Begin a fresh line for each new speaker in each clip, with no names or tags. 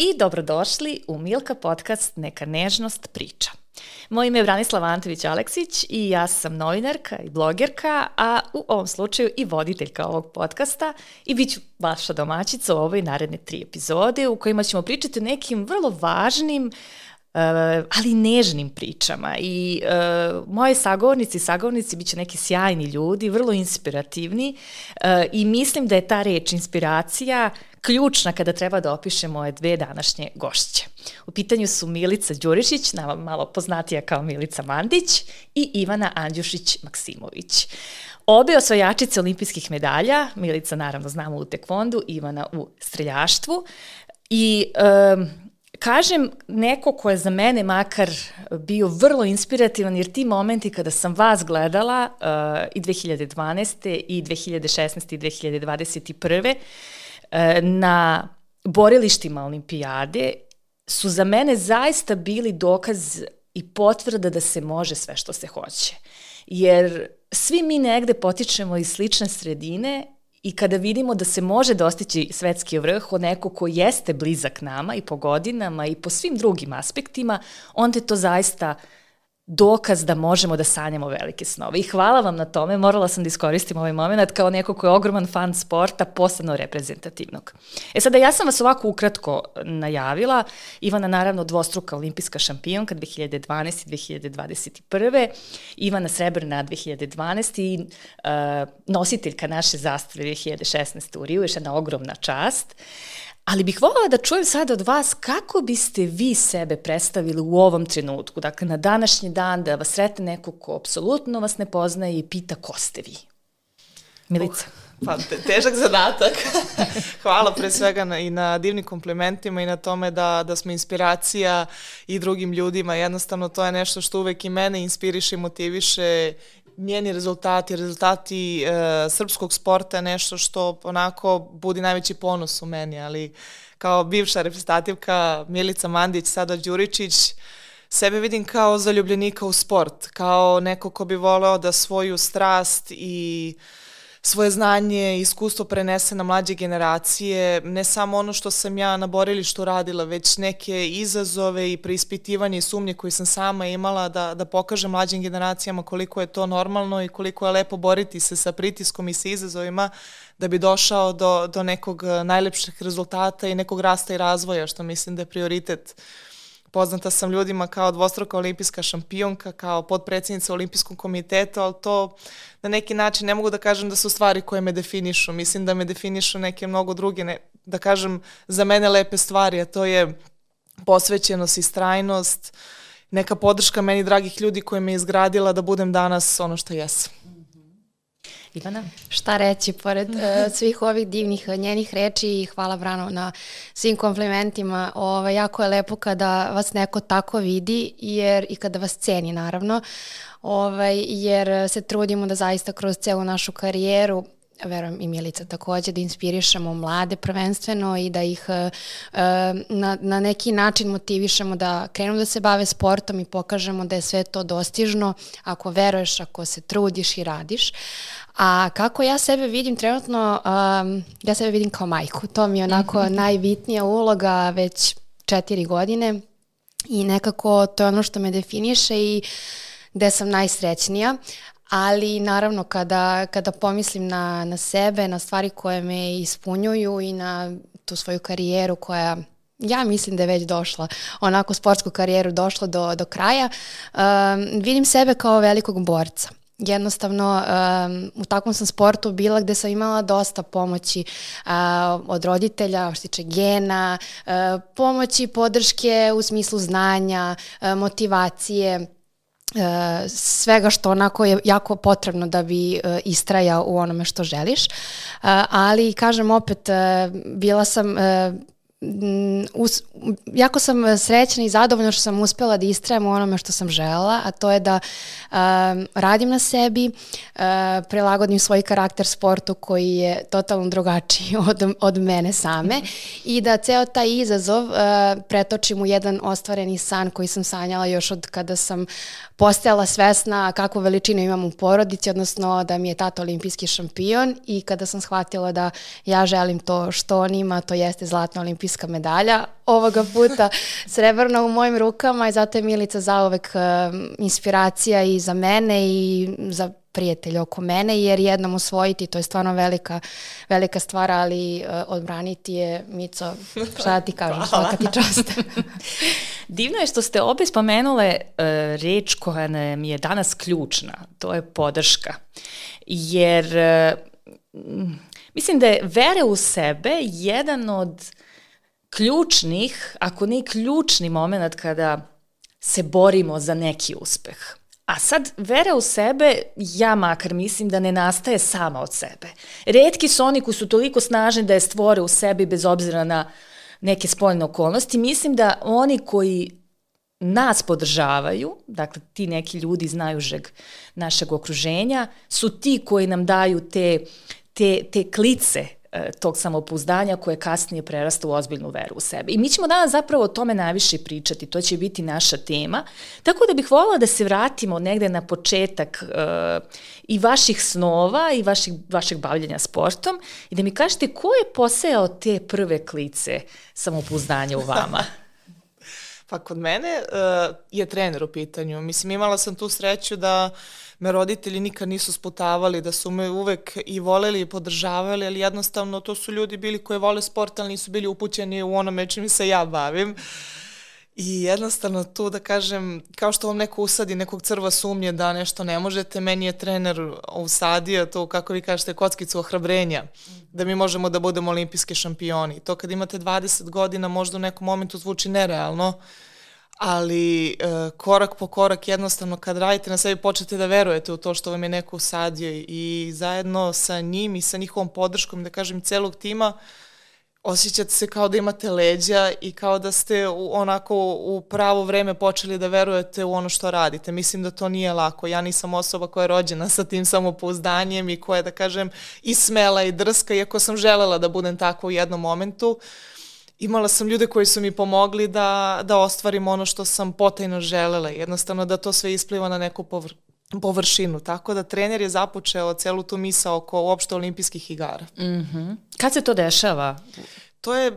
i dobrodošli u Milka podcast Neka nežnost priča. Moje ime je Branislava Antović Aleksić i ja sam novinarka i blogerka, a u ovom slučaju i voditeljka ovog podcasta i bit ću vaša domaćica u ovoj naredne tri epizode u kojima ćemo pričati o nekim vrlo važnim Uh, ali nežnim pričama i uh, moje sagovornici i sagovornici biće neki sjajni ljudi, vrlo inspirativni uh, i mislim da je ta reč inspiracija ključna kada treba da opiše moje dve današnje gošće. U pitanju su Milica Đurišić, nama malo poznatija kao Milica Mandić i Ivana Andjušić-Maksimović. Obe osvajačice olimpijskih medalja, Milica naravno znamo u tekvondu, Ivana u streljaštvu i um, kažem neko ko je za mene makar bio vrlo inspirativan, jer ti momenti kada sam vas gledala uh, i 2012. i 2016. i 2021. Uh, na borilištima olimpijade su za mene zaista bili dokaz i potvrda da se može sve što se hoće. Jer svi mi negde potičemo iz slične sredine I kada vidimo da se može dostići svetski vrh od neko ko jeste blizak nama i po godinama i po svim drugim aspektima, onda je to zaista uh, dokaz da možemo da sanjamo velike snove. I hvala vam na tome, morala sam da iskoristim ovaj moment kao neko ko je ogroman fan sporta, posebno reprezentativnog. E sada, ja sam vas ovako ukratko najavila, Ivana naravno dvostruka olimpijska šampionka 2012. i 2021. Ivana Srebrna 2012. i uh, nositeljka naše zastave 2016. u Riju, još jedna ogromna čast. Ali bih voljela da čujem sada od vas kako biste vi sebe predstavili u ovom trenutku, dakle na današnji dan da vas sretne neko ko apsolutno vas ne poznaje i pita ko ste vi. Milica.
Uh, pa te, težak zadatak. Hvala pre svega na, i na divnim komplimentima i na tome da, da smo inspiracija i drugim ljudima. Jednostavno to je nešto što uvek i mene inspiriše i motiviše njeni rezultati, rezultati e, srpskog sporta je nešto što onako budi najveći ponos u meni, ali kao bivša reprezentativka Milica Mandić, sada Đuričić, sebe vidim kao zaljubljenika u sport, kao neko ko bi voleo da svoju strast i svoje znanje i iskustvo prenese na mlađe generacije, ne samo ono što sam ja na borilištu radila, već neke izazove i preispitivanje i sumnje koje sam sama imala da, da pokažem mlađim generacijama koliko je to normalno i koliko je lepo boriti se sa pritiskom i sa izazovima da bi došao do, do nekog najlepših rezultata i nekog rasta i razvoja, što mislim da je prioritet uh, Poznata sam ljudima kao dvostruka olimpijska šampionka, kao podpredsednica olimpijskog komiteta, ali to na neki način ne mogu da kažem da su stvari koje me definišu. Mislim da me definišu neke mnogo druge, ne, da kažem za mene lepe stvari, a to je posvećenost i strajnost, neka podrška meni dragih ljudi koje me izgradila da budem danas ono što jesam.
Ivana?
Šta reći, pored uh, svih ovih divnih uh, njenih reči i hvala Brano na svim komplimentima. Ovo, ovaj, jako je lepo kada vas neko tako vidi jer, i kada vas ceni naravno, ovaj, jer se trudimo da zaista kroz celu našu karijeru verujem i Milica takođe, da inspirišemo mlade prvenstveno i da ih uh, na, na neki način motivišemo da krenu da se bave sportom i pokažemo da je sve to dostižno ako veruješ, ako se trudiš i radiš. A kako ja sebe vidim trenutno, um, ja sebe vidim kao majku. To mi je onako mhm. najbitnija uloga već četiri godine i nekako to je ono što me definiše i gde sam najsrećnija. Ali naravno kada, kada pomislim na, na sebe, na stvari koje me ispunjuju i na tu svoju karijeru koja ja mislim da je već došla, onako sportsku karijeru došla do, do kraja, um, vidim sebe kao velikog borca. Jednostavno um, u takvom sam sportu bila gde sam imala dosta pomoći uh, od roditelja, što tiče gena, uh, pomoći, podrške u smislu znanja, uh, motivacije, svega što onako je jako potrebno da bi uh, istrajao u onome što želiš. Uh, ali kažem opet, bila sam us, jako sam srećna i zadovoljna što sam uspela da istrajem u onome što sam želela, a to je da um, radim na sebi, uh, prilagodim svoj karakter sportu koji je totalno drugačiji od, od mene same i da ceo taj izazov uh, pretočim u jedan ostvareni san koji sam sanjala još od kada sam postajala svesna kakvu veličinu imam u porodici, odnosno da mi je tata olimpijski šampion i kada sam shvatila da ja želim to što on ima, to jeste zlatna olimpijska olimpijska medalja. Ovoga puta srebrna u mojim rukama i zato je Milica zauvek uh, inspiracija i za mene i za prijatelja oko mene, jer jednom osvojiti, to je stvarno velika, velika stvar, ali uh, odbraniti je, Mico, šta da ti kažem, svaka ti čast.
Divno je što ste obe spomenule uh, reč koja nam je danas ključna, to je podrška. Jer uh, mislim da je vere u sebe jedan od ključnih, ako ne ključni moment kada se borimo za neki uspeh. A sad, vera u sebe, ja makar mislim da ne nastaje sama od sebe. Redki su oni koji su toliko snažni da je stvore u sebi bez obzira na neke spoljne okolnosti. Mislim da oni koji nas podržavaju, dakle ti neki ljudi iz najužeg našeg okruženja, su ti koji nam daju te, te, te klice tog samopouzdanja koje kasnije prerasta u ozbiljnu veru u sebe. I mi ćemo danas zapravo o tome najviše pričati, to će biti naša tema. Tako da bih voljela da se vratimo negde na početak uh, i vaših snova i vaših, vašeg bavljanja sportom i da mi kažete ko je posejao te prve klice samopouzdanja u vama?
pa kod mene uh, je trener u pitanju. Mislim, imala sam tu sreću da uh, me roditelji nikad nisu sputavali, da su me uvek i voleli i podržavali, ali jednostavno to su ljudi bili koji vole sport, ali nisu bili upućeni u onome čim se ja bavim. I jednostavno tu da kažem, kao što vam neko usadi nekog crva sumnje da nešto ne možete, meni je trener usadio to, kako vi kažete, kockicu ohrabrenja, da mi možemo da budemo olimpijski šampioni. To kad imate 20 godina možda u nekom momentu zvuči nerealno, ali uh, korak po korak jednostavno kad radite na sebi počete da verujete u to što vam je neko usadio i zajedno sa njim i sa njihovom podrškom, da kažem, celog tima, osjećate se kao da imate leđa i kao da ste u, onako u pravo vreme počeli da verujete u ono što radite. Mislim da to nije lako. Ja nisam osoba koja je rođena sa tim samopouzdanjem i koja je, da kažem, i smela i drska, iako sam želela da budem tako u jednom momentu. Uh, imala sam ljude koji su mi pomogli da, da ostvarim ono što sam potajno želela. Jednostavno da to sve ispliva na neku povr površinu. Tako da trener je započeo celu tu misa oko uopšte olimpijskih igara.
Mm -hmm. Kad se to dešava?
To je uh,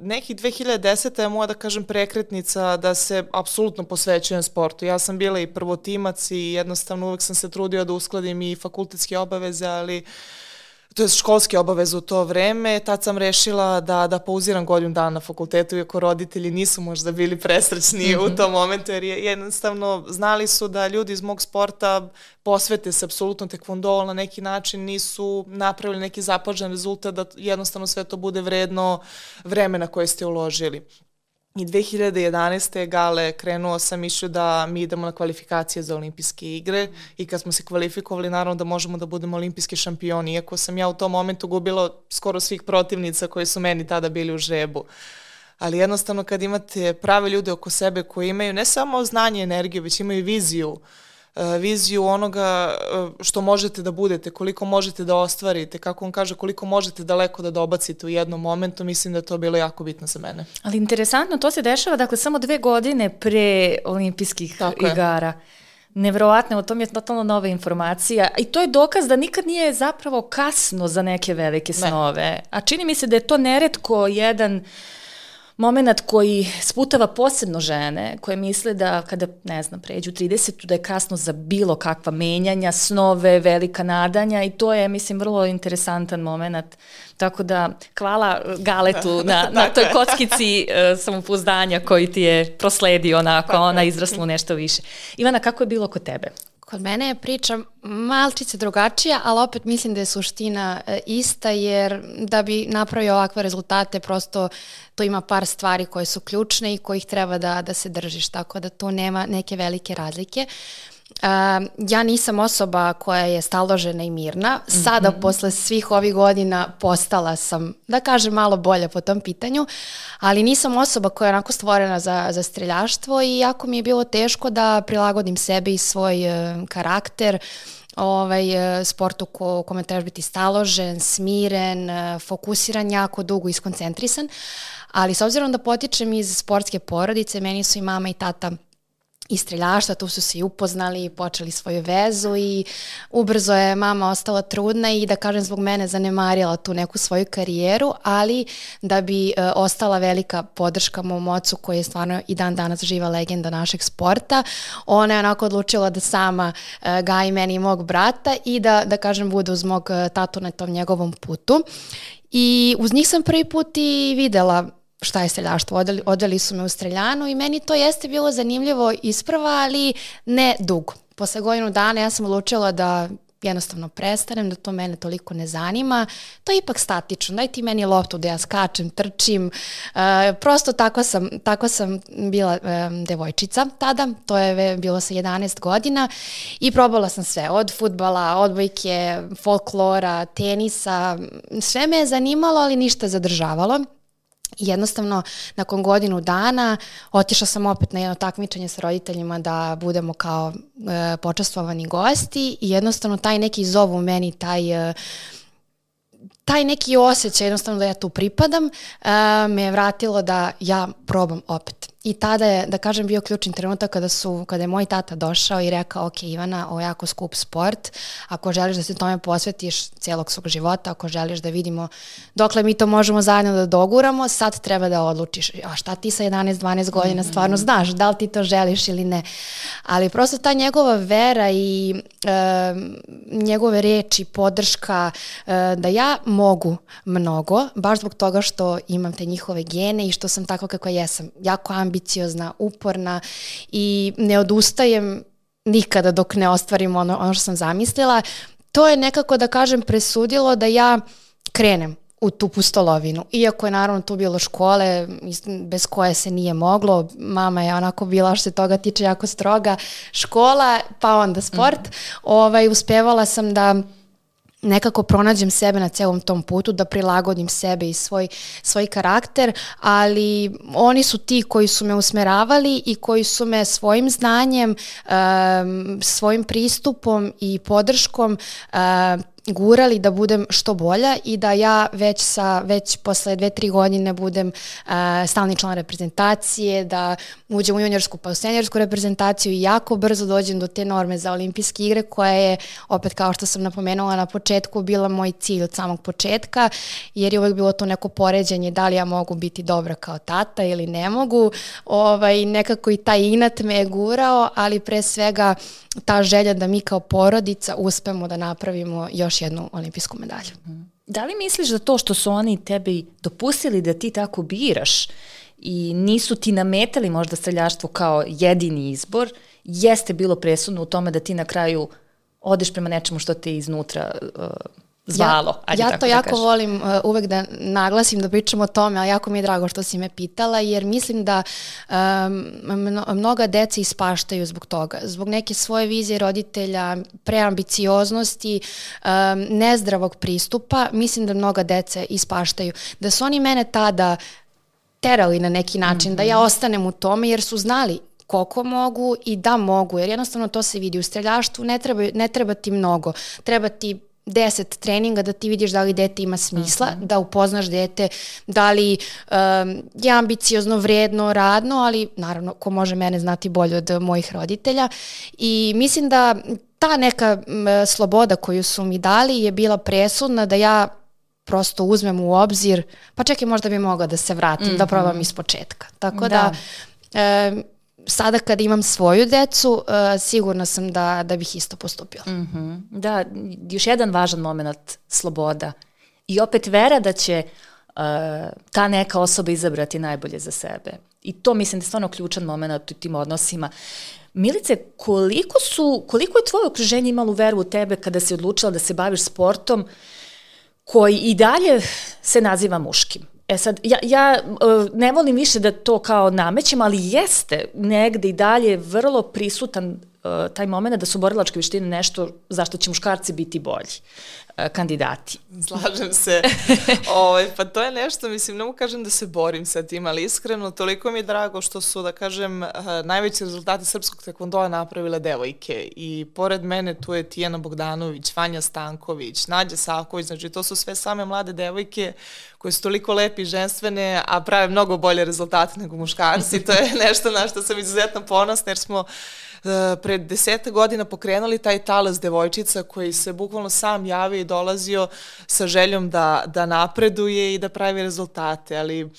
neki 2010. je moja da kažem prekretnica da se apsolutno posvećujem sportu. Ja sam bila i prvotimac i jednostavno uvek sam se trudio da uskladim i fakultetske obaveze, ali uh, to je školske obaveze u to vreme, tad sam rešila da, da pauziram godinu dana na fakultetu, iako roditelji nisu možda bili presrećni mm -hmm. u mhm. tom momentu, jer je, jednostavno znali su da ljudi iz mog sporta posvete se apsolutno tekvondolu na neki način, nisu napravili neki zapažen rezultat da jednostavno sve to bude vredno vremena koje ste uložili. I 2011. Gale krenuo sam išao da mi idemo na kvalifikacije za olimpijske igre i kad smo se kvalifikovali naravno da možemo da budemo olimpijski šampioni, iako sam ja u tom momentu gubila skoro svih protivnica koji su meni tada bili u žebu. Ali jednostavno kad imate prave ljude oko sebe koji imaju ne samo znanje i energiju, već imaju viziju uh, viziju onoga e, što možete da budete, koliko možete da ostvarite, kako on kaže, koliko možete daleko da dobacite u jednom momentu, mislim da je to bilo jako bitno za mene.
Ali interesantno, to se dešava dakle samo dve godine pre olimpijskih Tako igara. Je. Nevrovatno, o tom je totalno nova informacija i to je dokaz da nikad nije zapravo kasno za neke velike snove. Ne. A čini mi se da je to neretko jedan uh, moment koji sputava posebno žene koje misle da kada, ne znam, pređu 30 da je kasno za bilo kakva menjanja, snove, velika nadanja i to je, mislim, vrlo interesantan moment. Tako da, hvala Galetu na, na toj kockici uh, samopouzdanja koji ti je prosledio onako, ona izrasla u nešto više. Ivana, kako je bilo kod tebe?
Kod mene je priča malčice drugačija, ali opet mislim da je suština e, ista, jer da bi napravio ovakve rezultate, prosto to ima par stvari koje su ključne i kojih treba da, da se držiš, tako da to nema neke velike razlike. Uh, Uh, ja nisam osoba koja je staložena i mirna. Sada, mm -hmm. posle svih ovih godina, postala sam, da kažem, malo bolje po tom pitanju, ali nisam osoba koja je onako stvorena za, za streljaštvo i jako mi je bilo teško da prilagodim sebi i svoj karakter ovaj, e, sportu ko, kome trebaš biti staložen, smiren, uh, fokusiran jako dugo i skoncentrisan. Ali s obzirom da potičem iz sportske porodice, meni su i mama i tata i streljaštva, tu su se i upoznali, počeli svoju vezu i ubrzo je mama ostala trudna i da kažem zbog mene zanemarila tu neku svoju karijeru, ali da bi e, ostala velika podrška mom ocu koji je stvarno i dan danas živa legenda našeg sporta, ona je onako odlučila da sama e, gaji meni i mog brata i da, da kažem bude uz mog e, tatu na tom njegovom putu. I uz njih sam prvi put i videla šta je streljaštvo. Odeli, odeli su me u streljanu i meni to jeste bilo zanimljivo isprva, ali ne dugo. Posle godinu dana ja sam odlučila da jednostavno prestanem, da to mene toliko ne zanima. To je ipak statično. Daj ti meni loptu da ja skačem, trčim. Uh, prosto tako sam, tako sam bila um, devojčica tada. To je bilo sa 11 godina i probala sam sve. Od futbala, odbojke, folklora, tenisa. Sve me je zanimalo, ali ništa zadržavalo jednostavno nakon godinu dana otišla sam opet na jedno takmičenje sa roditeljima da budemo kao e, počastvovani gosti i jednostavno taj neki zov u meni, taj e, taj neki osjećaj jednostavno da ja tu pripadam e, me je vratilo da ja probam opet. I tada je, da kažem, bio ključni trenutak kada, su, kada je moj tata došao i rekao, ok Ivana, ovo je jako skup sport, ako želiš da se tome posvetiš cijelog svog života, ako želiš da vidimo dokle mi to možemo zajedno da doguramo, sad treba da odlučiš, a šta ti sa 11-12 godina mhm. stvarno znaš, da li ti to želiš ili ne. Ali prosto ta njegova vera i e, njegove reči, podrška, e, da ja mogu mnogo, baš zbog toga što imam te njihove gene i što sam tako kako jesam, jako ambiciozna ambiciozna, uporna i ne odustajem nikada dok ne ostvarim ono, ono što sam zamislila. To je nekako, da kažem, presudilo da ja krenem u tu pustolovinu. Iako je naravno tu bilo škole bez koje se nije moglo, mama je onako bila što se toga tiče jako stroga, škola pa onda sport, mm -hmm. ovaj, uspevala sam da nekako pronađem sebe na celom tom putu, da prilagodim sebe i svoj, svoj karakter, ali oni su ti koji su me usmeravali i koji su me svojim znanjem, um, svojim pristupom i podrškom gurali da budem što bolja i da ja već sa već posle dve, tri godine budem uh, stalni član reprezentacije, da uđem u juniorsku pa u seniorsku reprezentaciju i jako brzo dođem do te norme za olimpijske igre koja je opet kao što sam napomenula na početku bila moj cilj od samog početka jer je uvek bilo to neko poređenje da li ja mogu biti dobra kao tata ili ne mogu. Ovaj, nekako i taj inat me je gurao, ali pre svega ta želja da mi kao porodica uspemo da napravimo još jednu olimpijsku medalju.
Da li misliš da to što su oni tebi dopustili da ti tako biraš i nisu ti nametali možda streljaštvo kao jedini izbor, jeste bilo presudno u tome da ti na kraju odeš prema nečemu što te iznutra uh, zvalo.
Ja, Ajde ja to da jako kažem. volim uh, uvek da naglasim, da pričam o tome, ali jako mi je drago što si me pitala, jer mislim da um, mnoga deca ispaštaju zbog toga. Zbog neke svoje vizije roditelja, preambicioznosti, um, nezdravog pristupa, mislim da mnoga deca ispaštaju. Da su oni mene tada terali na neki način, mm -hmm. da ja mhm. ostanem u tome, jer su znali koliko mogu i da mogu, jer jednostavno to se vidi u streljaštvu, ne treba, ne treba ti mnogo, treba ti 10 treninga da ti vidiš da li dete ima smisla, uh mhm. -huh. da upoznaš dete, da li um, je ambiciozno, vredno, radno, ali naravno ko može mene znati bolje od mojih roditelja i mislim da ta neka m, sloboda koju su mi dali je bila presudna da ja prosto uzmem u obzir, pa čekaj možda bi mogla da se vratim, mm -hmm. da probam mhm. iz početka. Tako da, da um, sada kad imam svoju decu, uh, sigurna sam da, da bih isto postupila. Mm
-hmm. Da, još jedan važan moment, sloboda. I opet vera da će uh, ta neka osoba izabrati najbolje za sebe. I to mislim da je stvarno ključan moment u tim odnosima. Milice, koliko, su, koliko je tvoje okruženje imalo veru u tebe kada si odlučila da se baviš sportom koji i dalje se naziva muškim? E sad, ja, ja uh, ne volim više da to kao namećem, ali jeste negde i dalje vrlo prisutan uh, taj moment da su borilačke veštine nešto zašto će muškarci biti bolji kandidati.
Slažem se. o, ovaj, pa to je nešto, mislim, ne mogu kažem da se borim sa tim, ali iskreno, toliko mi je drago što su, da kažem, uh, najveći rezultati srpskog tekvondoa napravile devojke. I pored mene tu je Tijana Bogdanović, Vanja Stanković, Nađa Saković, znači to su sve same mlade devojke koje su toliko lepi i ženstvene, a prave mnogo bolje rezultate nego muškarci. To je nešto na što sam izuzetno ponosna, jer smo uh, pred deseta godina pokrenuli taj talas devojčica koji se bukvalno sam javio i dolazio sa željom da, da napreduje i da pravi rezultate, ali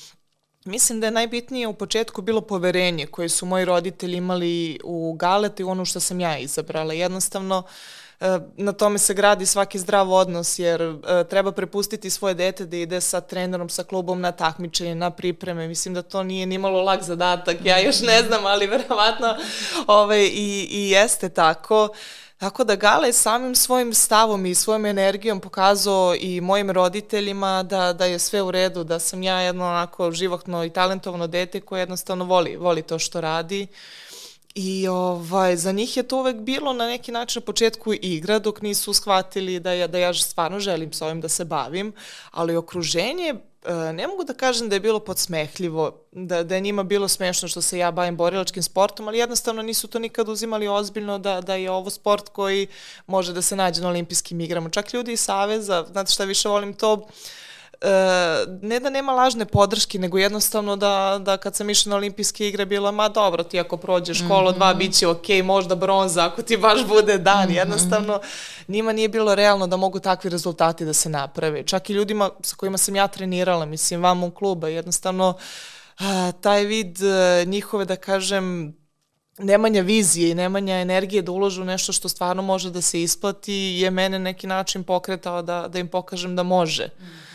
Mislim da je najbitnije u početku bilo poverenje koje su moji roditelji imali u Galete i ono što sam ja izabrala. Jednostavno, uh, E, na tome se gradi svaki zdrav odnos, jer e, treba prepustiti svoje dete da ide sa trenerom, sa klubom na takmičenje, na pripreme. Mislim da to nije ni malo lak zadatak, ja još ne znam, ali verovatno ovaj, i, i jeste tako. Tako da Gale samim svojim stavom i svojom energijom pokazao i mojim roditeljima da, da je sve u redu, da sam ja jedno onako životno i talentovano dete koje jednostavno voli, voli to što radi. Uh, I ovaj, za njih je to uvek bilo na neki način na početku igra, dok nisu shvatili da ja, da ja stvarno želim s ovim da se bavim, ali okruženje e, ne mogu da kažem da je bilo podsmehljivo, da, da je njima bilo smešno što se ja bavim borilačkim sportom, ali jednostavno nisu to nikad uzimali ozbiljno da, da je ovo sport koji može da se nađe na olimpijskim igrama. Čak ljudi iz Saveza, znate šta više volim to, uh, e, ne da nema lažne podrške, nego jednostavno da, da kad sam išla na olimpijske igre bilo, ma dobro, ti ako prođeš kolo mm -hmm. dva, bit će ok, možda bronza, ako ti baš bude dan. Mm -hmm. Jednostavno, njima nije bilo realno da mogu takvi rezultati da se naprave. Čak i ljudima sa kojima sam ja trenirala, mislim, vam u kluba, jednostavno, a, taj vid a, e, njihove, da kažem, nemanja vizije i nemanja energije da uložu nešto što stvarno može da se isplati je mene neki način pokretao da, da im pokažem da može. Mm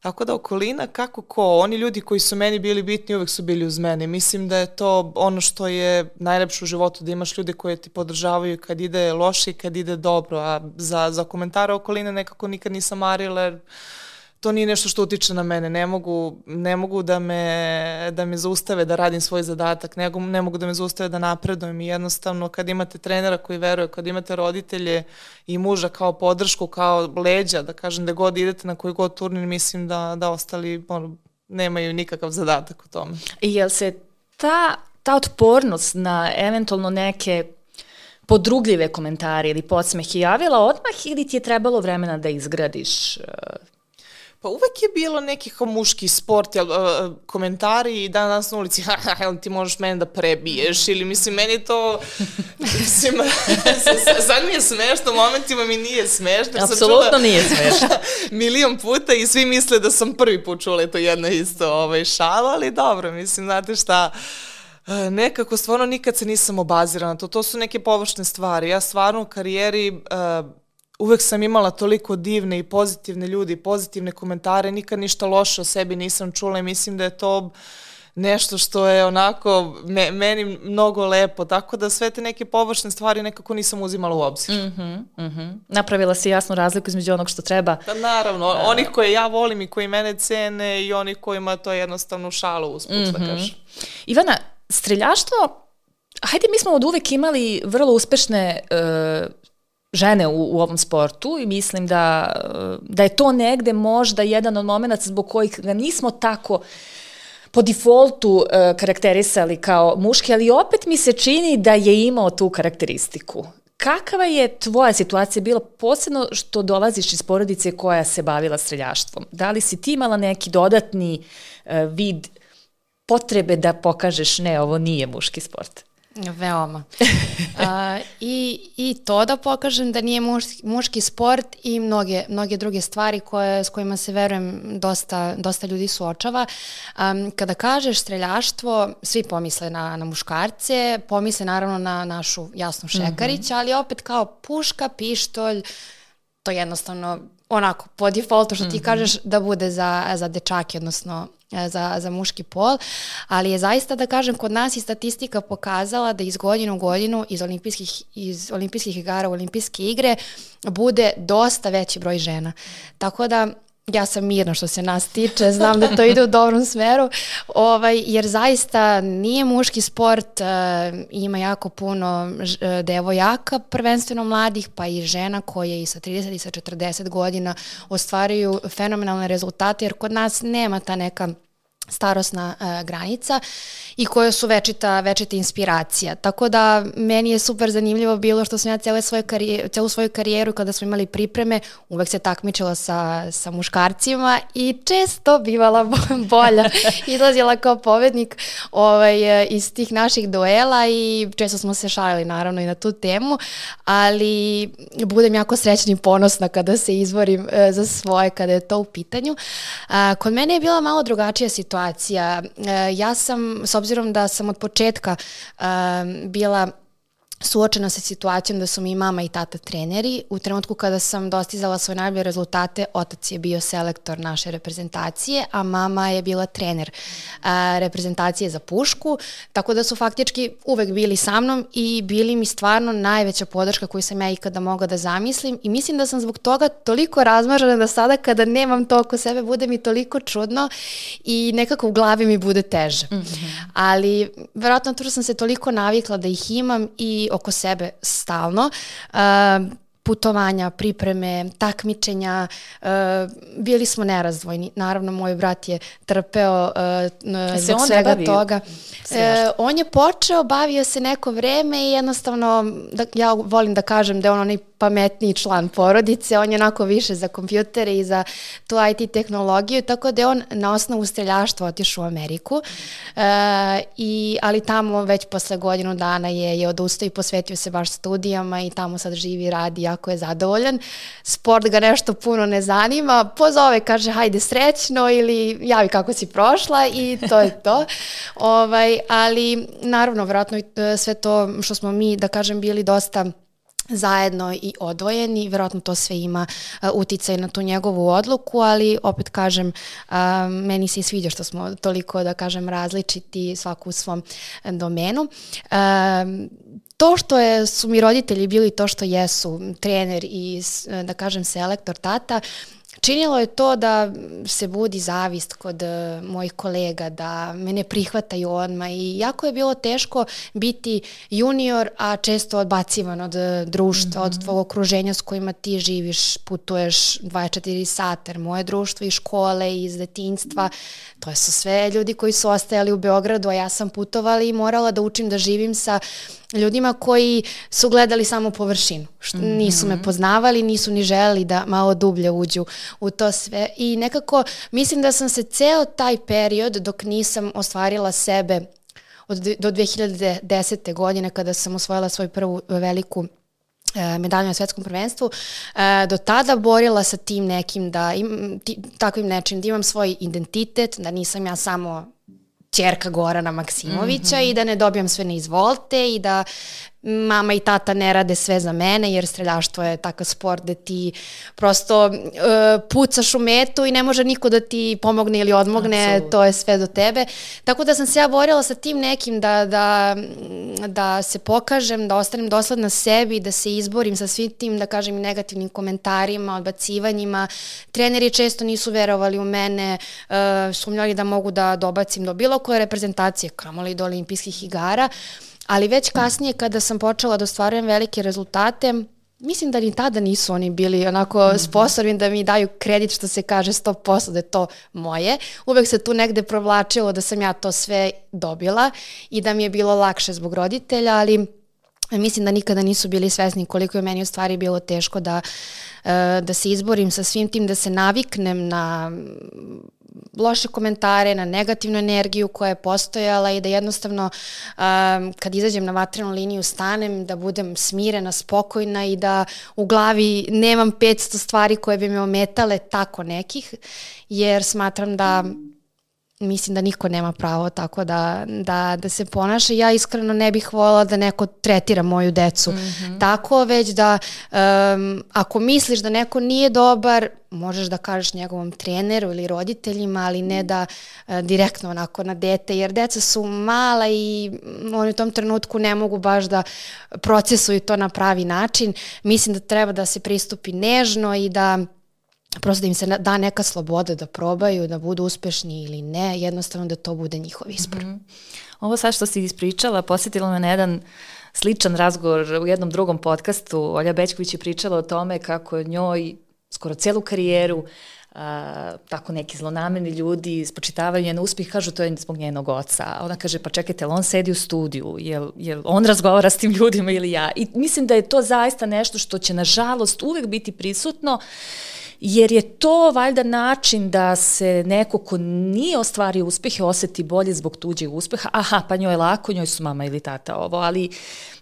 Tako da okolina kako ko, oni ljudi koji su meni bili bitni uvek su bili uz mene. Mislim da je to ono što je najlepše u životu, da imaš ljude koje ti podržavaju kad ide loše i kad ide dobro. A za, za komentare okoline nekako nikad nisam marila jer to nije nešto što utiče na mene. Ne mogu, ne mogu da, me, da me zaustave da radim svoj zadatak, ne, ne mogu da me zaustave da napredujem i jednostavno kad imate trenera koji veruje, kad imate roditelje i muža kao podršku, kao leđa, da kažem da god idete na koji god turnir, mislim da, da ostali ono, nemaju nikakav zadatak u tome.
I jel se ta, ta otpornost na eventualno neke podrugljive komentare ili podsmehe javila odmah ili ti je trebalo vremena da izgradiš uh,
Pa uvek je bilo neki kao muški sport, jel, uh, komentari i dan danas na ulici, ha, ha, ti možeš mene da prebiješ, ili mislim, meni to, mislim, sad mi je smešno, momentima mi nije smešno.
Apsolutno nije smešno.
milion puta i svi misle da sam prvi put čula to jedno isto ovaj, šala, ali dobro, mislim, znate šta, nekako stvarno nikad se nisam obazirana na to. To su neke površne stvari. Ja stvarno u karijeri uh, uvek sam imala toliko divne i pozitivne ljudi, pozitivne komentare, nikad ništa loše o sebi nisam čula i mislim da je to nešto što je onako me, meni mnogo lepo, tako da sve te neke površne stvari nekako nisam uzimala u obzir. Mm
-hmm, mm -hmm. Napravila si jasnu razliku između onog što treba.
Pa naravno, uh, onih koje ja volim i koji mene cene i onih kojima to je jednostavno šalo usput, mm -hmm. da mhm. kažem.
Ivana, streljaštvo, hajde mi smo od uvek imali vrlo uspešne uh, žene u, u ovom sportu i mislim da, da je to negde možda jedan od momenta zbog kojih ga nismo tako po defaultu uh, karakterisali kao muški, ali opet mi se čini da je imao tu karakteristiku. Kakva je tvoja situacija bila, posebno što dolaziš iz porodice koja se bavila streljaštvom? Da li si ti imala neki dodatni uh, vid potrebe da pokažeš ne, ovo nije muški sport?
Veoma. A, i, I to da pokažem da nije muški, muški sport i mnoge, mnoge druge stvari koje, s kojima se verujem dosta, dosta ljudi suočava. Um, kada kažeš streljaštvo, svi pomisle na, na muškarce, pomisle naravno na našu Jasnu Šekarić, mm -hmm. ali opet kao puška, pištolj, to jednostavno onako po defaultu što ti mm -hmm. kažeš da bude za, za dečake, odnosno za, za muški pol, ali je zaista da kažem kod nas i statistika pokazala da iz godinu u godinu iz olimpijskih, iz olimpijskih igara u olimpijske igre bude dosta veći broj žena. Tako da ja sam mirna što se nas tiče, znam da to ide u dobrom smeru, ovaj, jer zaista nije muški sport, uh, ima jako puno uh, devojaka, prvenstveno mladih, pa i žena koje i sa 30 i sa 40 godina ostvaraju fenomenalne rezultate, jer kod nas nema ta neka starosna uh, granica i koje su večita, večita inspiracija. Tako da meni je super zanimljivo bilo što sam ja cele svoje karijer, celu svoju karijeru kada smo imali pripreme uvek se takmičila sa, sa muškarcima i često bivala bolja. Izlazila kao povednik ovaj, iz tih naših duela i često smo se šalili naravno i na tu temu, ali budem jako srećna i ponosna kada se izvorim uh, za svoje, kada je to u pitanju. Uh, kod mene je bila malo drugačija situacija. Uh, ja sam, s obzirom da sam od početka uh, bila suočena sa situacijom da su mi mama i tata treneri. U trenutku kada sam dostizala svoje najbolje rezultate, otac je bio selektor naše reprezentacije, a mama je bila trener a, reprezentacije za pušku, tako da su faktički uvek bili sa mnom i bili mi stvarno najveća podrška koju sam ja ikada mogla da zamislim i mislim da sam zbog toga toliko razmažena da sada kada nemam to oko sebe bude mi toliko čudno i nekako u glavi mi bude teže. Mm -hmm. Ali verovatno to što sam se toliko navikla da ih imam i oko sebe stalno. Uh, putovanja, pripreme, takmičenja, uh, bili smo nerazdvojni. Naravno, moj brat je trpeo uh, zbog on svega toga. Uh, on je počeo, bavio se neko vreme i jednostavno, da, ja volim da kažem da je on onaj pametniji član porodice, on je onako više za kompjutere i za tu IT tehnologiju, tako da je on na osnovu streljaštva otišao u Ameriku, e, i, ali tamo već posle godinu dana je, je odustao i posvetio se baš studijama i tamo sad živi i radi, jako je zadovoljan. Sport ga nešto puno ne zanima, pozove, kaže hajde srećno ili javi kako si prošla i to je to. ovaj, ali naravno, vratno e, sve to što smo mi, da kažem, bili dosta zajedno i odvojeni, verovatno to sve ima uh, uticaj na tu njegovu odluku, ali opet kažem, uh, meni se i sviđa što smo toliko, da kažem, različiti svaku u svom domenu. Uh, to što je, su mi roditelji bili to što jesu, trener i, da kažem, selektor, tata, Činilo je to da se budi zavist kod uh, mojih kolega, da me ne prihvataju odmah i jako je bilo teško biti junior, a često odbacivan od uh, društva, mm -hmm. od mhm. tvog okruženja s kojima ti živiš, putuješ 24 sata, jer moje društvo i škole i iz detinjstva, to su sve ljudi koji su ostajali u Beogradu, a ja sam putovala i morala da učim da živim sa ljudima koji su gledali samo površinu. Što -hmm. Nisu me poznavali, nisu ni želeli da malo dublje uđu u to sve. I nekako mislim da sam se ceo taj period dok nisam ostvarila sebe od, do 2010. godine kada sam osvojila svoju prvu veliku e, medalju na svetskom prvenstvu, e, do tada borila sa tim nekim da im, ti, takvim nečim, da imam svoj identitet, da nisam ja samo čerka Gorana Maksimovića mm -hmm. i da ne dobijam sve na izvolte i da mama i tata ne rade sve za mene jer streljaštvo je takav sport da ti prosto uh, pucaš u metu i ne može niko da ti pomogne ili odmogne, Absolut. to je sve do tebe. Tako da sam se ja borila sa tim nekim da, da, da se pokažem, da ostanem dosledna sebi, da se izborim sa svim tim, da kažem, negativnim komentarima, odbacivanjima. Treneri često nisu verovali u mene, uh, sumnjali da mogu da dobacim do bilo koje reprezentacije, kamoli do olimpijskih igara. Ali već kasnije kada sam počela da ostvarujem velike rezultate, mislim da ni tada nisu oni bili onako mm -hmm. sposobni da mi daju kredit što se kaže 100% da je to moje. Uvek se tu negde provlačilo da sam ja to sve dobila i da mi je bilo lakše zbog roditelja, ali mislim da nikada nisu bili svesni koliko je meni u stvari bilo teško da, eh, da se izborim sa svim tim, da se naviknem na loše komentare, na negativnu energiju koja je postojala i da jednostavno um, kad izađem na vatrenu liniju stanem, da budem smirena, spokojna i da u glavi nemam 500 stvari koje bi me ometale tako nekih, jer smatram da mislim da niko nema pravo tako da, da, da se ponaša. Ja iskreno ne bih voljela da neko tretira moju decu mm -hmm. tako, već da um, ako misliš da neko nije dobar, možeš da kažeš njegovom treneru ili roditeljima, ali ne da uh, direktno onako na dete, jer deca su mala i oni u tom trenutku ne mogu baš da procesuju to na pravi način. Mislim da treba da se pristupi nežno i da prosto da im se da neka sloboda da probaju, da budu uspešni ili ne, jednostavno da to bude njihov izbor. Mm -hmm.
Ovo sad što si ispričala, posjetilo me na jedan sličan razgovor u jednom drugom podcastu. Olja Bećković je pričala o tome kako njoj skoro celu karijeru a, tako neki zlonameni ljudi spočitavaju njen uspeh, kažu to je zbog njenog oca. Ona kaže, pa čekajte, on sedi u studiju, jel, jel on razgovara s tim ljudima ili ja? I mislim da je to zaista nešto što će, nažalost, uvek biti prisutno jer je to valjda način da se neko ko nije ostvario uspehe oseti bolje zbog tuđeg uspeha. Aha, pa njoj je lako, njoj su mama ili tata ovo, ali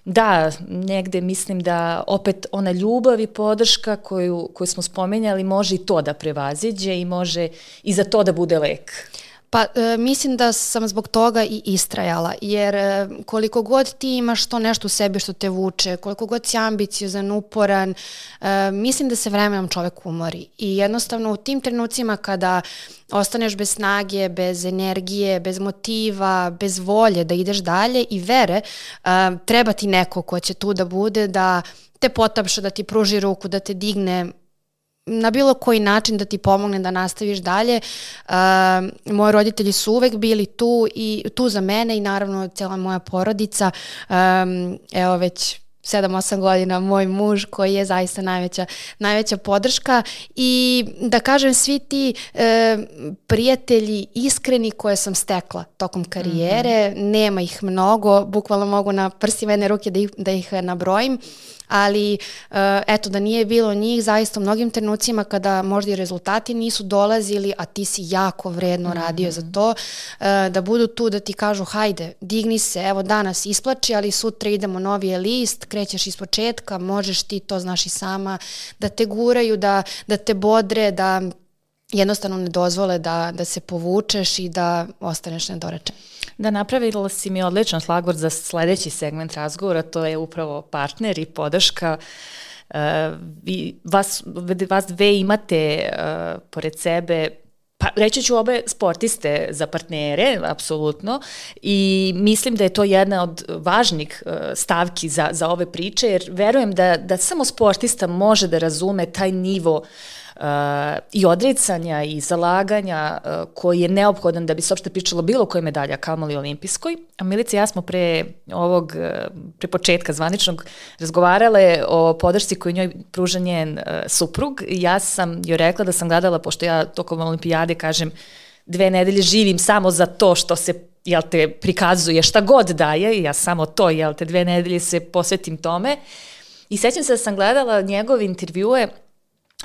da, negde mislim da opet ona ljubav i podrška koju, koju smo spomenjali može i to da prevaziđe i može i za to da bude lek.
Pa e, mislim da sam zbog toga i istrajala, jer e, koliko god ti imaš to nešto u sebi što te vuče, koliko god si ambiciozan, uporan, e, mislim da se vremenom čovek umori. I jednostavno u tim trenucima kada ostaneš bez snage, bez energije, bez motiva, bez volje da ideš dalje i vere, e, treba ti neko ko će tu da bude, da te potapša, da ti pruži ruku, da te digne na bilo koji način da ti pomogne da nastaviš dalje. Uh, moji roditelji su uvek bili tu i tu za mene i naravno cela moja porodica. Um, evo već 7-8 godina moj muž koji je zaista najveća, najveća podrška i da kažem svi ti e, prijatelji iskreni koje sam stekla tokom karijere, mm -hmm. nema ih mnogo, bukvalno mogu na prstima jedne ruke da ih, da ih nabrojim, ali uh, eto da nije bilo njih zaista u mnogim trenucima kada možda i rezultati nisu dolazili, a ti si jako vredno radio mm -hmm. za to, uh, da budu tu da ti kažu hajde, digni se, evo danas isplači, ali sutra idemo novi je list, krećeš iz početka, možeš ti to znaš i sama, da te guraju, da, da te bodre, da jednostavno ne dozvole da, da se povučeš i da ostaneš nedorečen.
Da, napravila si mi odličan slagvor za sledeći segment razgovora, to je upravo partner i podrška. Uh, vi, vas, vas dve imate uh, pored sebe Pa reći ću obe sportiste za partnere, apsolutno, i mislim da je to jedna od važnih uh, stavki za, za ove priče, jer verujem da, da samo sportista može da razume taj nivo i odricanja i zalaganja uh, koji je neophodan da bi se opšte pričalo bilo koje medalja kamali olimpijskoj. A Milica i ja smo pre ovog, uh, pre početka zvaničnog razgovarale o podršci koju njoj pruža njen uh, suprug. Ja sam joj rekla da sam gledala, pošto ja tokom olimpijade kažem dve nedelje živim samo za to što se jel te prikazuje šta god daje, ja samo to, jel te dve nedelje se posvetim tome. I sećam se da sam gledala njegove intervjue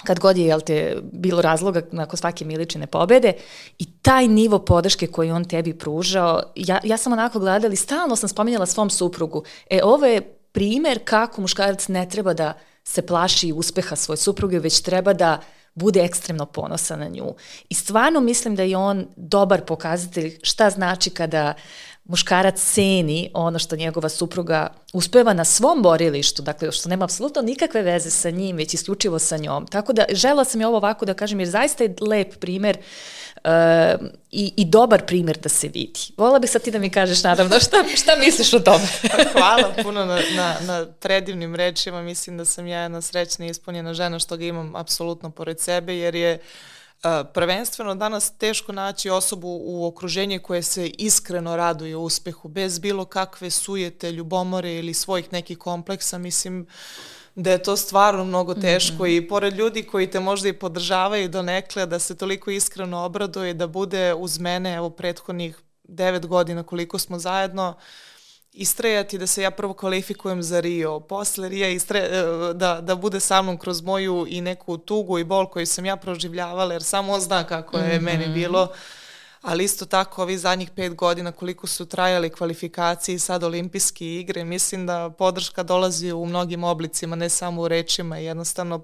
kad god je, jel te, bilo razloga nakon svake miličine pobede i taj nivo podrške koji on tebi pružao, ja, ja sam onako gledala i stalno sam spominjala svom suprugu, e, ovo je primer kako muškarac ne treba da se plaši uspeha svoje supruge, već treba da bude ekstremno ponosan na nju. I stvarno mislim da je on dobar pokazatelj šta znači kada uh, muškarac ceni ono što njegova supruga uspeva na svom borilištu, dakle što nema apsolutno nikakve veze sa njim, već isključivo sa njom. Tako da žela sam je ovo ovako da kažem jer zaista je lep primer uh, i, i dobar primer da se vidi. Vola bih sad ti da mi kažeš naravno šta, šta misliš o tome?
Hvala puno na, na, na predivnim rečima, mislim da sam ja jedna srećna i ispunjena žena što ga imam apsolutno pored sebe jer je uh, prvenstveno danas teško naći osobu u okruženju koje se iskreno raduje uspehu, bez bilo kakve sujete, ljubomore ili svojih nekih kompleksa, mislim da je to stvarno mnogo teško mm -hmm. i pored ljudi koji te možda i podržavaju do nekle, da se toliko iskreno obraduje, da bude uz mene, evo prethodnih devet godina koliko smo zajedno, uh, istrajati da se ja prvo kvalifikujem za Rio, posle Rija istre, da, da bude sa mnom kroz moju i neku tugu i bol koju sam ja proživljavala, jer samo on zna kako je mm -hmm. meni bilo. Ali isto tako ovih zadnjih pet godina koliko su trajali kvalifikacije i sad olimpijske igre, mislim da podrška dolazi u mnogim oblicima, ne samo u rečima. Jednostavno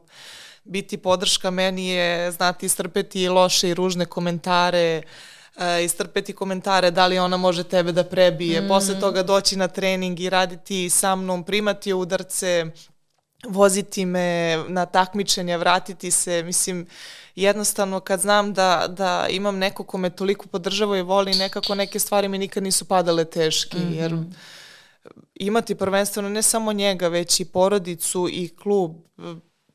biti podrška meni je znati istrpeti loše i ružne komentare, uh, uh, istrpeti komentare da li ona može tebe da prebije, mm. posle toga doći na trening i raditi sa mnom, primati udarce, voziti me na takmičenja, vratiti se, mislim, jednostavno kad znam da, da imam neko ko me toliko podržava i voli, nekako neke stvari mi nikad nisu padale teški, mm -hmm. jer imati prvenstveno ne samo njega, već i porodicu i klub,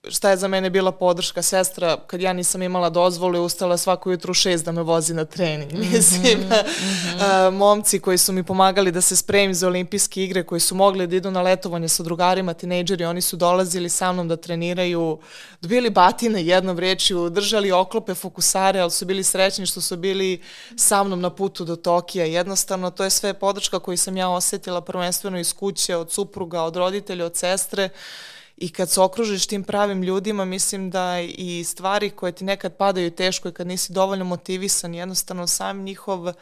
šta je za mene bila podrška sestra kad ja nisam imala dozvolu ustala svako jutro u šest da me vozi na trening. Mislim, mm -hmm. momci koji su mi pomagali da se spremim za olimpijske igre, koji su mogli da idu na letovanje sa drugarima, tinejdžeri, oni su dolazili sa mnom da treniraju, dobili batine jednom rečju, držali oklope, fokusare, ali su bili srećni što su bili sa mnom na putu do Tokija. Jednostavno, to je sve podrška koju sam ja osetila prvenstveno iz kuće, od supruga, od roditelja, od sestre, i kad se okružiš tim pravim ljudima, mislim da i stvari koje ti nekad padaju teško i kad nisi dovoljno motivisan, jednostavno sam njihov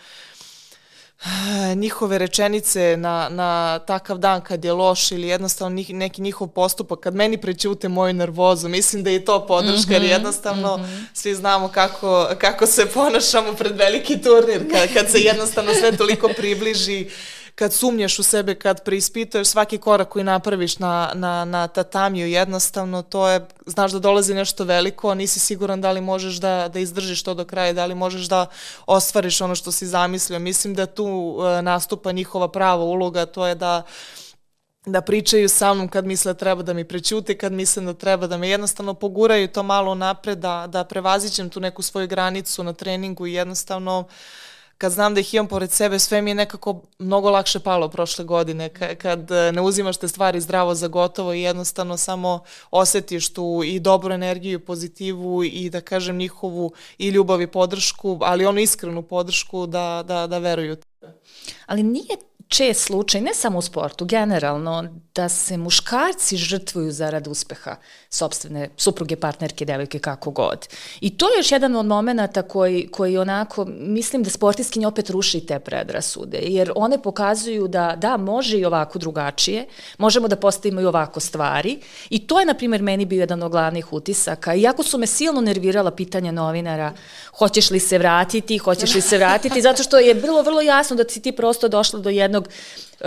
njihove rečenice na, na takav dan kad je loš ili jednostavno neki njihov postupak, kad meni prećute moju nervozu, mislim da je to podrška, mm -hmm, jer mhm, jednostavno mm -hmm. svi znamo kako, kako se ponašamo pred veliki turnir, kad, kad se jednostavno sve toliko približi, kad sumnjaš u sebe, kad preispituješ svaki korak koji napraviš na, na, na tatamiju, jednostavno to je, znaš da dolazi nešto veliko, a nisi siguran da li možeš da, da izdržiš to do kraja, da li možeš da ostvariš ono što si zamislio. Mislim da tu uh, nastupa njihova prava uloga, to je da da pričaju sa mnom kad misle da treba da mi prećute, kad misle da treba da me jednostavno poguraju to malo napred, da, da prevazićem tu neku svoju granicu na treningu i jednostavno uh, kad znam da ih imam pored sebe, sve mi je nekako mnogo lakše palo prošle godine, kad e, ne uzimaš te stvari zdravo za gotovo i jednostavno samo osetiš tu i dobru energiju, pozitivu i da kažem njihovu i ljubav i podršku, ali onu iskrenu podršku da, da, da veruju.
Ali nije čest slučaj, ne samo u sportu, generalno, da se muškarci žrtvuju zarad uspeha sobstvene supruge, partnerke, devojke, kako god. I to je još jedan od momenta koji, koji onako, mislim da sportiskinje opet ruši te predrasude, jer one pokazuju da da, može i ovako drugačije, možemo da postavimo i ovako stvari i to je, na primjer, meni bio jedan od glavnih utisaka. Iako su me silno nervirala pitanja novinara, hoćeš li se vratiti, hoćeš li se vratiti, zato što je bilo vrlo jasno da si ti prosto došla do jednog uh,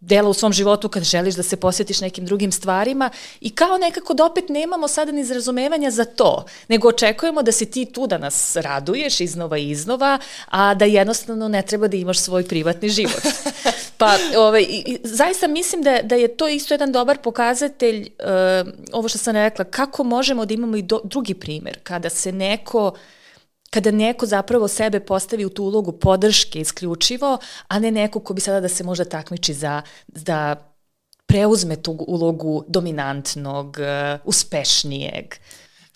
dela u svom životu kad želiš da se posvetiš nekim drugim stvarima i kao nekako da opet nemamo sada ni razumevanja za to, nego očekujemo da si ti tu da nas raduješ iznova i iznova, a da jednostavno ne treba da imaš svoj privatni život. Pa ovaj, i, zaista mislim da, da je to isto jedan dobar pokazatelj, uh, ovo što sam rekla, kako možemo da imamo i do, drugi primer, kada se neko uh, kada neko zapravo sebe postavi u tu ulogu podrške isključivo, a ne neko ko bi sada da se možda takmiči za, da preuzme tu ulogu dominantnog, uh, uspešnijeg.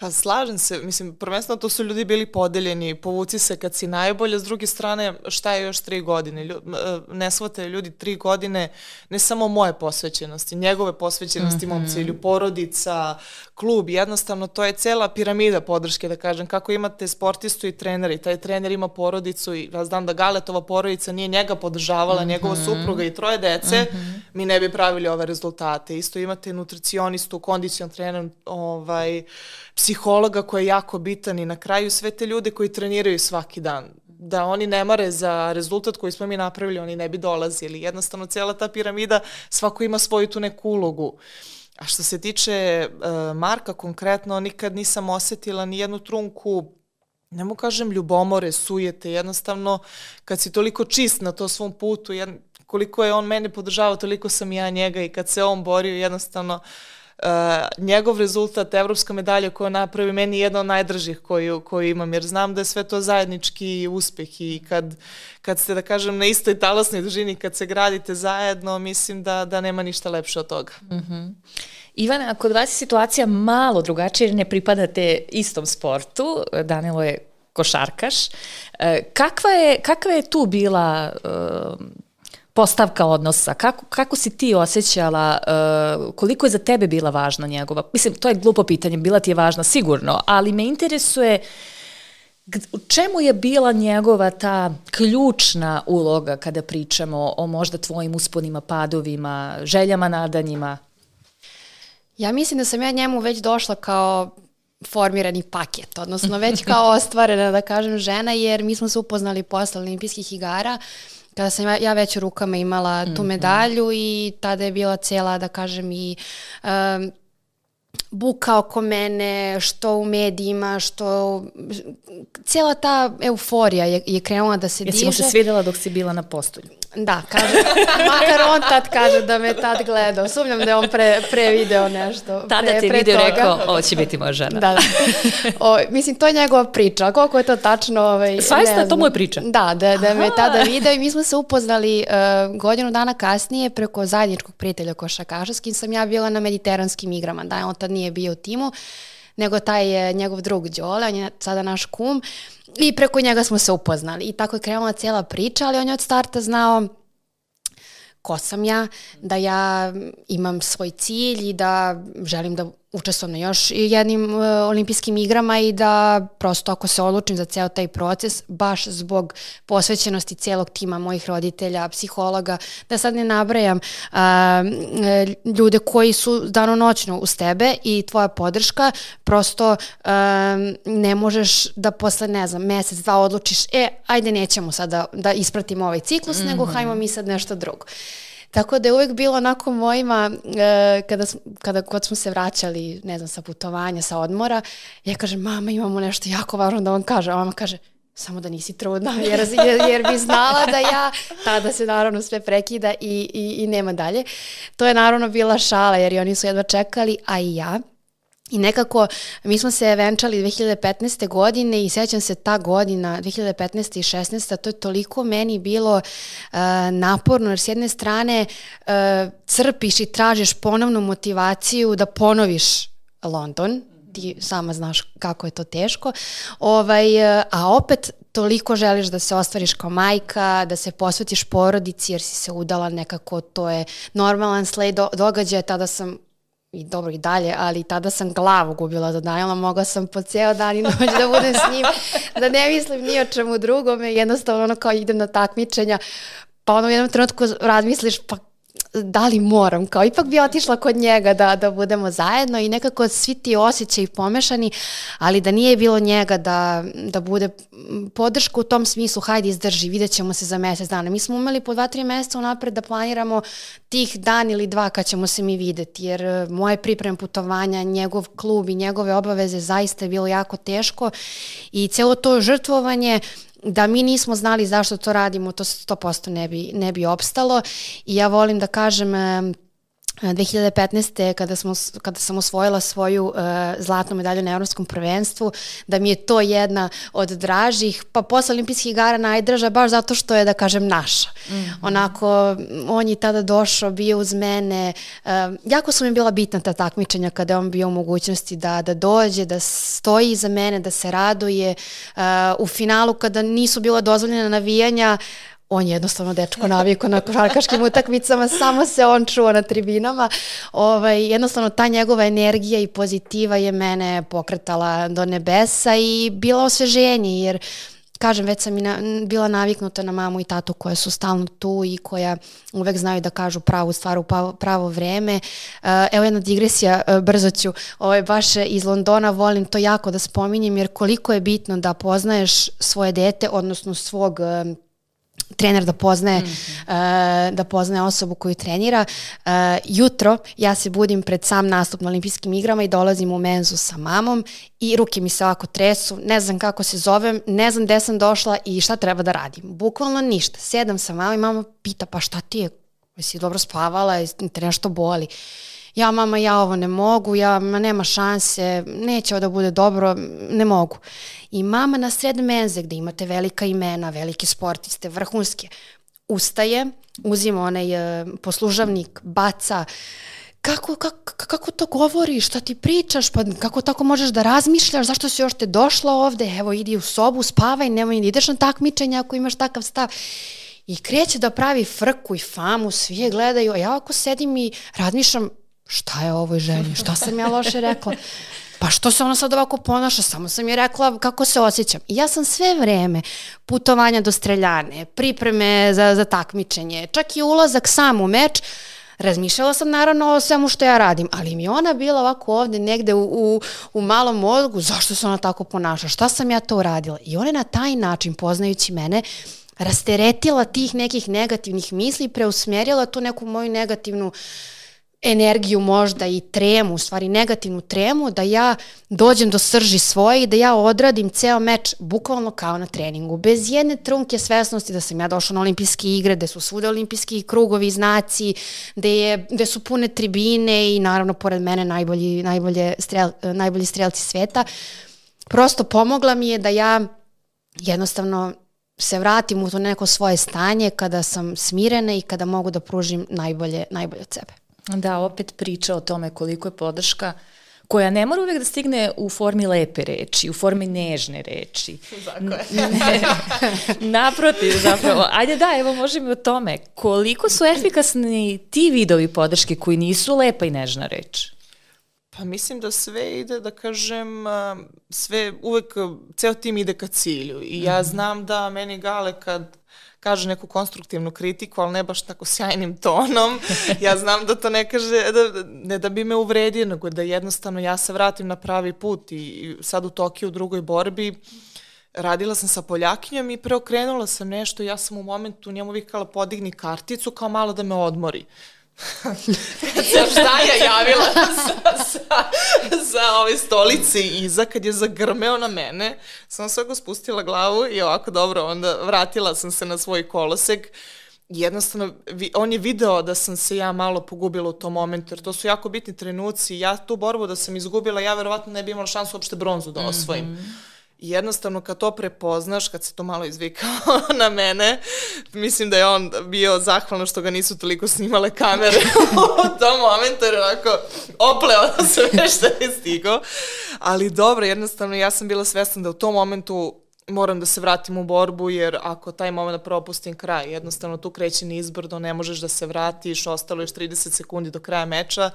Pa slažem se, mislim, prvenstveno to su ljudi bili podeljeni, povuci se kad si najbolja, s druge strane, šta je još tri godine? Ljud, ne shvate ljudi tri godine, ne samo moje posvećenosti, njegove posvećenosti, mm -hmm. mom cilju, porodica, klub, jednostavno to je cela piramida podrške, da kažem, kako imate sportistu i treneri, taj trener ima porodicu i ja znam da Galetova porodica nije njega podržavala, mm -hmm. njegova supruga i troje dece, mm -hmm. mi ne bi pravili ove rezultate. Isto imate nutricionistu, kondicion trener, ovaj, psihologa koji je jako bitan i na kraju sve te ljude koji treniraju svaki dan da oni ne mare za rezultat koji smo mi napravili, oni ne bi dolazili. Jednostavno, cijela ta piramida, svako ima svoju tu neku ulogu. A što se tiče uh, Marka konkretno, nikad nisam osetila ni jednu trunku ne mu kažem ljubomore, sujete, jednostavno kad si toliko čist na to svom putu, jed, koliko je on mene podržavao, toliko sam ja njega i kad se on borio, jednostavno uh, Uh, njegov rezultat, evropska medalja koju napravi, meni je jedna od najdržih koju, koju imam, jer znam da je sve to zajednički uspeh i kad, kad ste, da kažem, na istoj talasnoj dužini, kad se gradite zajedno, mislim da, da nema ništa lepše od toga. Mm -hmm.
Ivana, kod vas je situacija malo drugačija jer ne pripadate istom sportu. Danilo je košarkaš. E, kakva je, kakva je tu bila uh, postavka odnosa? Kako, kako si ti osjećala, uh, koliko je za tebe bila važna njegova? Mislim, to je glupo pitanje, bila ti je važna sigurno, ali me interesuje u čemu je bila njegova ta ključna uloga kada pričamo o možda tvojim usponima, padovima, željama, nadanjima?
Ja mislim da sam ja njemu već došla kao formirani paket, odnosno već kao ostvarena, da kažem, žena, jer mi smo se upoznali posle olimpijskih igara kada sam ja već u rukama imala tu mhm. medalju i tada je bila cela, da kažem, i um, buka oko mene, što u medijima, što cijela ta euforija je, je krenula da se
Jesi
diže.
Jesi mu se svidela dok si bila na postolju?
Da, kaže, makar on tad kaže da me tad gledao. Sumnjam da je on pre, pre video nešto.
Tada
pre,
ti
pre
video
toga.
rekao, ovo će biti moja žena.
Da, da. O, mislim, to je njegova priča. Koliko je to tačno? Ovaj,
Svaista, to mu je priča?
Da, da, da me tada video i mi smo se upoznali uh, godinu dana kasnije preko zajedničkog prijatelja košakaša s kim sam ja bila na mediteranskim igrama. Da, on tad nije bio u timu, nego taj je njegov drug Đole, on je sada naš kum i preko njega smo se upoznali. I tako je krenula cijela priča, ali on je od starta znao ko sam ja, da ja imam svoj cilj i da želim da učestvujem na još jednim uh, olimpijskim igrama i da prosto ako se odlučim za ceo taj proces, baš zbog posvećenosti celog tima mojih roditelja, psihologa, da sad ne nabrajam uh, ljude koji su danonoćno uz tebe i tvoja podrška, prosto uh, ne možeš da posle, ne znam, mesec, dva odlučiš, e, ajde nećemo sada da, da ispratimo ovaj ciklus, mm -hmm. nego hajmo mi sad nešto drugo. Tako da je uvek bilo onako mojima, e, kada, kada kod smo se vraćali, ne znam, sa putovanja, sa odmora, ja kažem, mama, imamo nešto jako važno da vam kaže. A mama kaže, samo da nisi trudna, jer, jer, jer bi znala da ja, tada se naravno sve prekida i, i, i nema dalje. To je naravno bila šala, jer oni su jedva čekali, a i ja. I nekako mi smo se venčali 2015. godine i sećam se ta godina 2015. i 16. to je toliko meni bilo uh, naporno jer s jedne strane uh, crpiš i tražiš ponovnu motivaciju da ponoviš London, ti sama znaš kako je to teško, ovaj, a opet toliko želiš da se ostvariš kao majka, da se posvetiš porodici jer si se udala nekako, to je normalan sled do, događaja, tada sam i dobro i dalje, ali tada sam glavu gubila za Danila, mogla sam po ceo dan i noć da budem s njim, da ne mislim ni o čemu drugome, jednostavno ono kao idem na takmičenja, pa ono u jednom trenutku razmisliš, pa da li moram, kao ipak bi otišla kod njega da, da budemo zajedno i nekako svi ti osjećaji pomešani, ali da nije bilo njega da, da bude podrška u tom smislu, hajde izdrži, vidjet ćemo se za mesec dana. Mi smo umeli po dva, tri meseca unapred da planiramo tih dan ili dva kad ćemo se mi videti, jer e, moje pripreme putovanja, njegov klub i njegove obaveze zaista je bilo jako teško i celo to žrtvovanje da mi nismo znali zašto to radimo, to 100% ne bi, ne bi opstalo. I ja volim da kažem 2015. kada, smo, kada sam osvojila svoju uh, zlatnu medalju na Evropskom prvenstvu, da mi je to jedna od dražih, pa posle olimpijskih igara najdraža, baš zato što je, da kažem, naša. Mm -hmm. Onako, on je tada došao, bio uz mene, uh, jako su mi bila bitna ta takmičenja kada je on bio u mogućnosti da, da dođe, da stoji iza mene, da se raduje. Uh, u finalu kada nisu bila dozvoljena navijanja, on je jednostavno dečko naviko na košarkaškim utakmicama, samo se on čuo na tribinama. Ovaj, jednostavno ta njegova energija i pozitiva je mene pokretala do nebesa i bila osveženje, jer kažem, već sam i na, bila naviknuta na mamu i tatu koja su stalno tu i koja uvek znaju da kažu pravu stvar u pravo vreme. Uh, evo jedna digresija, uh, brzo ću, ovaj, baš iz Londona volim to jako da spominjem, jer koliko je bitno da poznaješ svoje dete, odnosno svog uh, trener da poznaje mm -hmm. uh, da poznaje osobu koju trenira. Uh, jutro ja se budim pred sam nastup na olimpijskim igrama i dolazim u menzu sa mamom i ruke mi se ovako tresu, ne znam kako se zovem, ne znam gde sam došla i šta treba da radim. Bukvalno ništa. Sedam sa mamom i mama pita pa šta ti je? Jesi dobro spavala, te nešto boli? Ja mama, ja ovo ne mogu, ja, ma nema šanse, neće ovo da bude dobro, ne mogu. I mama na sred menze gde imate velika imena, velike sportiste, vrhunske, ustaje, uzima onaj uh, poslužavnik, baca, kako, kako, kako to govoriš, šta ti pričaš, pa kako tako možeš da razmišljaš, zašto si još te došla ovde, evo idi u sobu, spavaj, nemoj ideš na takmičenje ako imaš takav stav. I kreće da pravi frku i famu, svi je gledaju, a ja ako sedim i razmišljam, šta je ovoj ženi, šta sam ja loše rekla? Pa što se ona sad ovako ponaša? Samo sam je rekla kako se osjećam. I ja sam sve vreme putovanja do streljane, pripreme za, za takmičenje, čak i ulazak sam u meč, razmišljala sam naravno o svemu što ja radim, ali mi ona bila ovako ovde negde u, u, u malom mozgu, zašto se ona tako ponaša, šta sam ja to uradila? I ona na taj način, poznajući mene, rasteretila tih nekih negativnih misli preusmerila tu neku moju negativnu uh, energiju možda i tremu, u stvari negativnu tremu, da ja dođem do srži svoje i da ja odradim ceo meč bukvalno kao na treningu. Bez jedne trunke svesnosti da sam ja došla na olimpijske igre, gde su svude olimpijski krugovi, znaci, gde, je, gde su pune tribine i naravno pored mene najbolji, najbolje strel, najbolji strelci sveta. Prosto pomogla mi je da ja jednostavno se vratim u to neko svoje stanje kada sam smirena i kada mogu da pružim najbolje, najbolje od sebe.
Da, opet priča o tome koliko je podrška koja ne mora uvek da stigne u formi lepe reči, u formi nežne reči. Naprotiv, zapravo. Ajde da, evo možemo o tome. Koliko su efikasni ti vidovi podrške koji nisu lepa i nežna reč?
Pa mislim da sve ide, da kažem, sve, uvek, ceo tim ide ka cilju. I ja mhm. znam da meni Gale kad kaže neku konstruktivnu kritiku, ali ne baš tako sjajnim tonom. Ja znam da to ne kaže, da, ne da bi me uvredio, nego da jednostavno ja se vratim na pravi put i sad u Tokiju u drugoj borbi radila sam sa Poljakinjom i preokrenula sam nešto, ja sam u momentu njemu vikala podigni karticu kao malo da me odmori. Kad se Ždaja javila sa, sa, sa ove stolice iza, kad je zagrmeo na mene, sam svego spustila glavu i ovako dobro, onda vratila sam se na svoj kolosek jednostavno, on je video da sam se ja malo pogubila u tom momentu, jer to su jako bitni trenuci. Ja tu borbu da sam izgubila, ja verovatno ne bi imala šansu uopšte bronzu da osvojim. Mm -hmm. I jednostavno kad to prepoznaš, kad se to malo izvikao na mene, mislim da je on bio zahvalno što ga nisu toliko snimale kamere u tom momentu, jer onako opleo sve što je stigo. Ali dobro, jednostavno ja sam bila svesna da u tom momentu moram da se vratim u borbu, jer ako taj moment propustim kraj, jednostavno tu kreće nizbrdo, ne možeš da se vratiš, ostalo još 30 sekundi do kraja meča,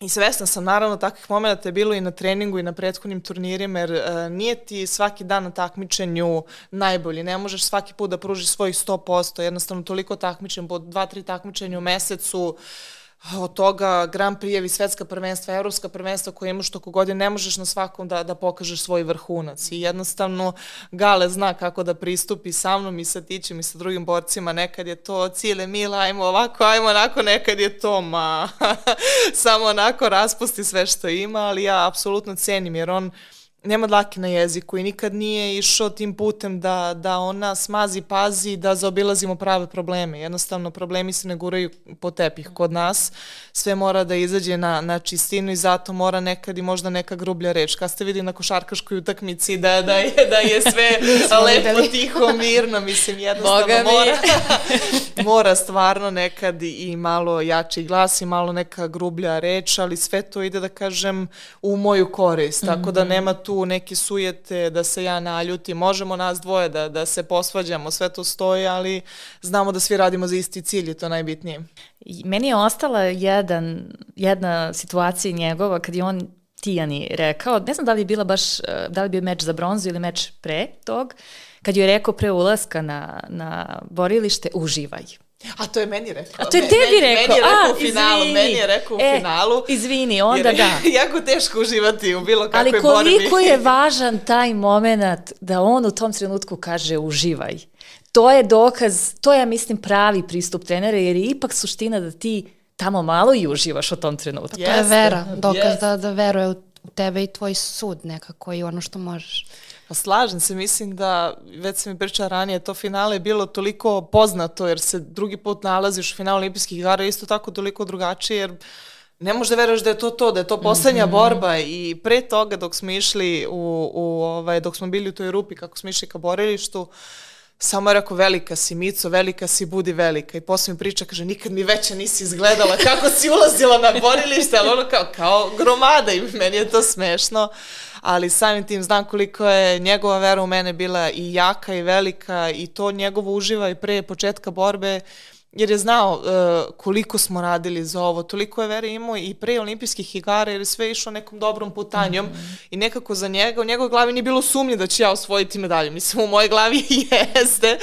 I svesna sam, naravno, takvih momenta je bilo i na treningu i na prethodnim turnirima, jer uh, nije ti svaki dan na takmičenju najbolji. Ne možeš svaki put da pružiš svojih 100%, jednostavno toliko takmičenja, po dva, tri takmičenja u mesecu, uh, od toga Grand Prijevi, svetska prvenstva, evropska prvenstva koje imaš toko godine, ne možeš na svakom da, da pokažeš svoj vrhunac. I jednostavno Gale zna kako da pristupi sa mnom i sa Tićem i sa drugim borcima. Nekad je to cijele mila, ajmo ovako, ajmo onako, nekad je to ma samo onako raspusti sve što ima, ali ja apsolutno cenim jer on nema dlake na jeziku i nikad nije išao tim putem da, da ona smazi, pazi, da zaobilazimo prave probleme. Jednostavno, problemi se ne guraju po tepih kod nas. Sve mora da izađe na, na čistinu i zato mora nekad i možda neka grublja reč. Kad ste vidi na košarkaškoj utakmici da, da, je, da je sve lepo, tiho, mirno, mislim, jednostavno mora, mora stvarno nekad i malo jači glas i malo neka grublja reč, ali sve to ide, da kažem, u moju korist. Tako da mhm. nema tu neke sujete, da se ja naljutim, možemo nas dvoje da, da se posvađamo, sve to stoji, ali znamo da svi radimo za isti cilj i to najbitnije.
Meni je ostala jedan, jedna situacija njegova kad je on Tijani rekao, ne znam da li je bila baš, eh, da li je bio meč za bronzu ili meč pre tog, kad je rekao pre ulaska na, na borilište, uživaj.
A to je meni rekao.
A to je tebi meni, rekao?
Meni je rekao A, u finalu, izvini. meni je rekao u e, finalu.
Izvini, onda
jer,
da.
jako teško uživati u bilo kakvoj
borbi. Ali koliko je važan taj moment da on u tom trenutku kaže uživaj. To je dokaz, to je, ja mislim, pravi pristup trenera, jer je ipak suština da ti tamo malo i uživaš u tom trenutku.
Jeste, to je vera, dokaz jeste. da, da veruje u tebe i tvoj sud nekako i ono što možeš.
Pa slažem se, mislim da, već sam mi pričala ranije, to finale je bilo toliko poznato, jer se drugi put nalaziš u finalu olimpijskih igara, isto tako toliko drugačije, jer ne možeš da veruješ da je to to, da je to poslednja mm -hmm. borba i pre toga dok smo išli u, u ovaj, dok smo bili u toj rupi, kako smo išli ka borilištu, samo je rekao, velika si Mico, velika si, budi velika. I posle mi priča, kaže, nikad mi veća nisi izgledala, kako si ulazila na borilište, ali ono kao, kao gromada i meni je to smešno ali samim tim znam koliko je njegova vera u mene bila i jaka i velika i to njegovo uživa i pre početka borbe jer je znao uh, koliko smo radili za ovo, toliko je vere imao i pre olimpijskih igara jer je sve išlo nekom dobrom putanjom mm -hmm. i nekako za njega, u njegovoj glavi nije bilo sumnje da će ja osvojiti medalju. Mislim, u mojoj glavi jeste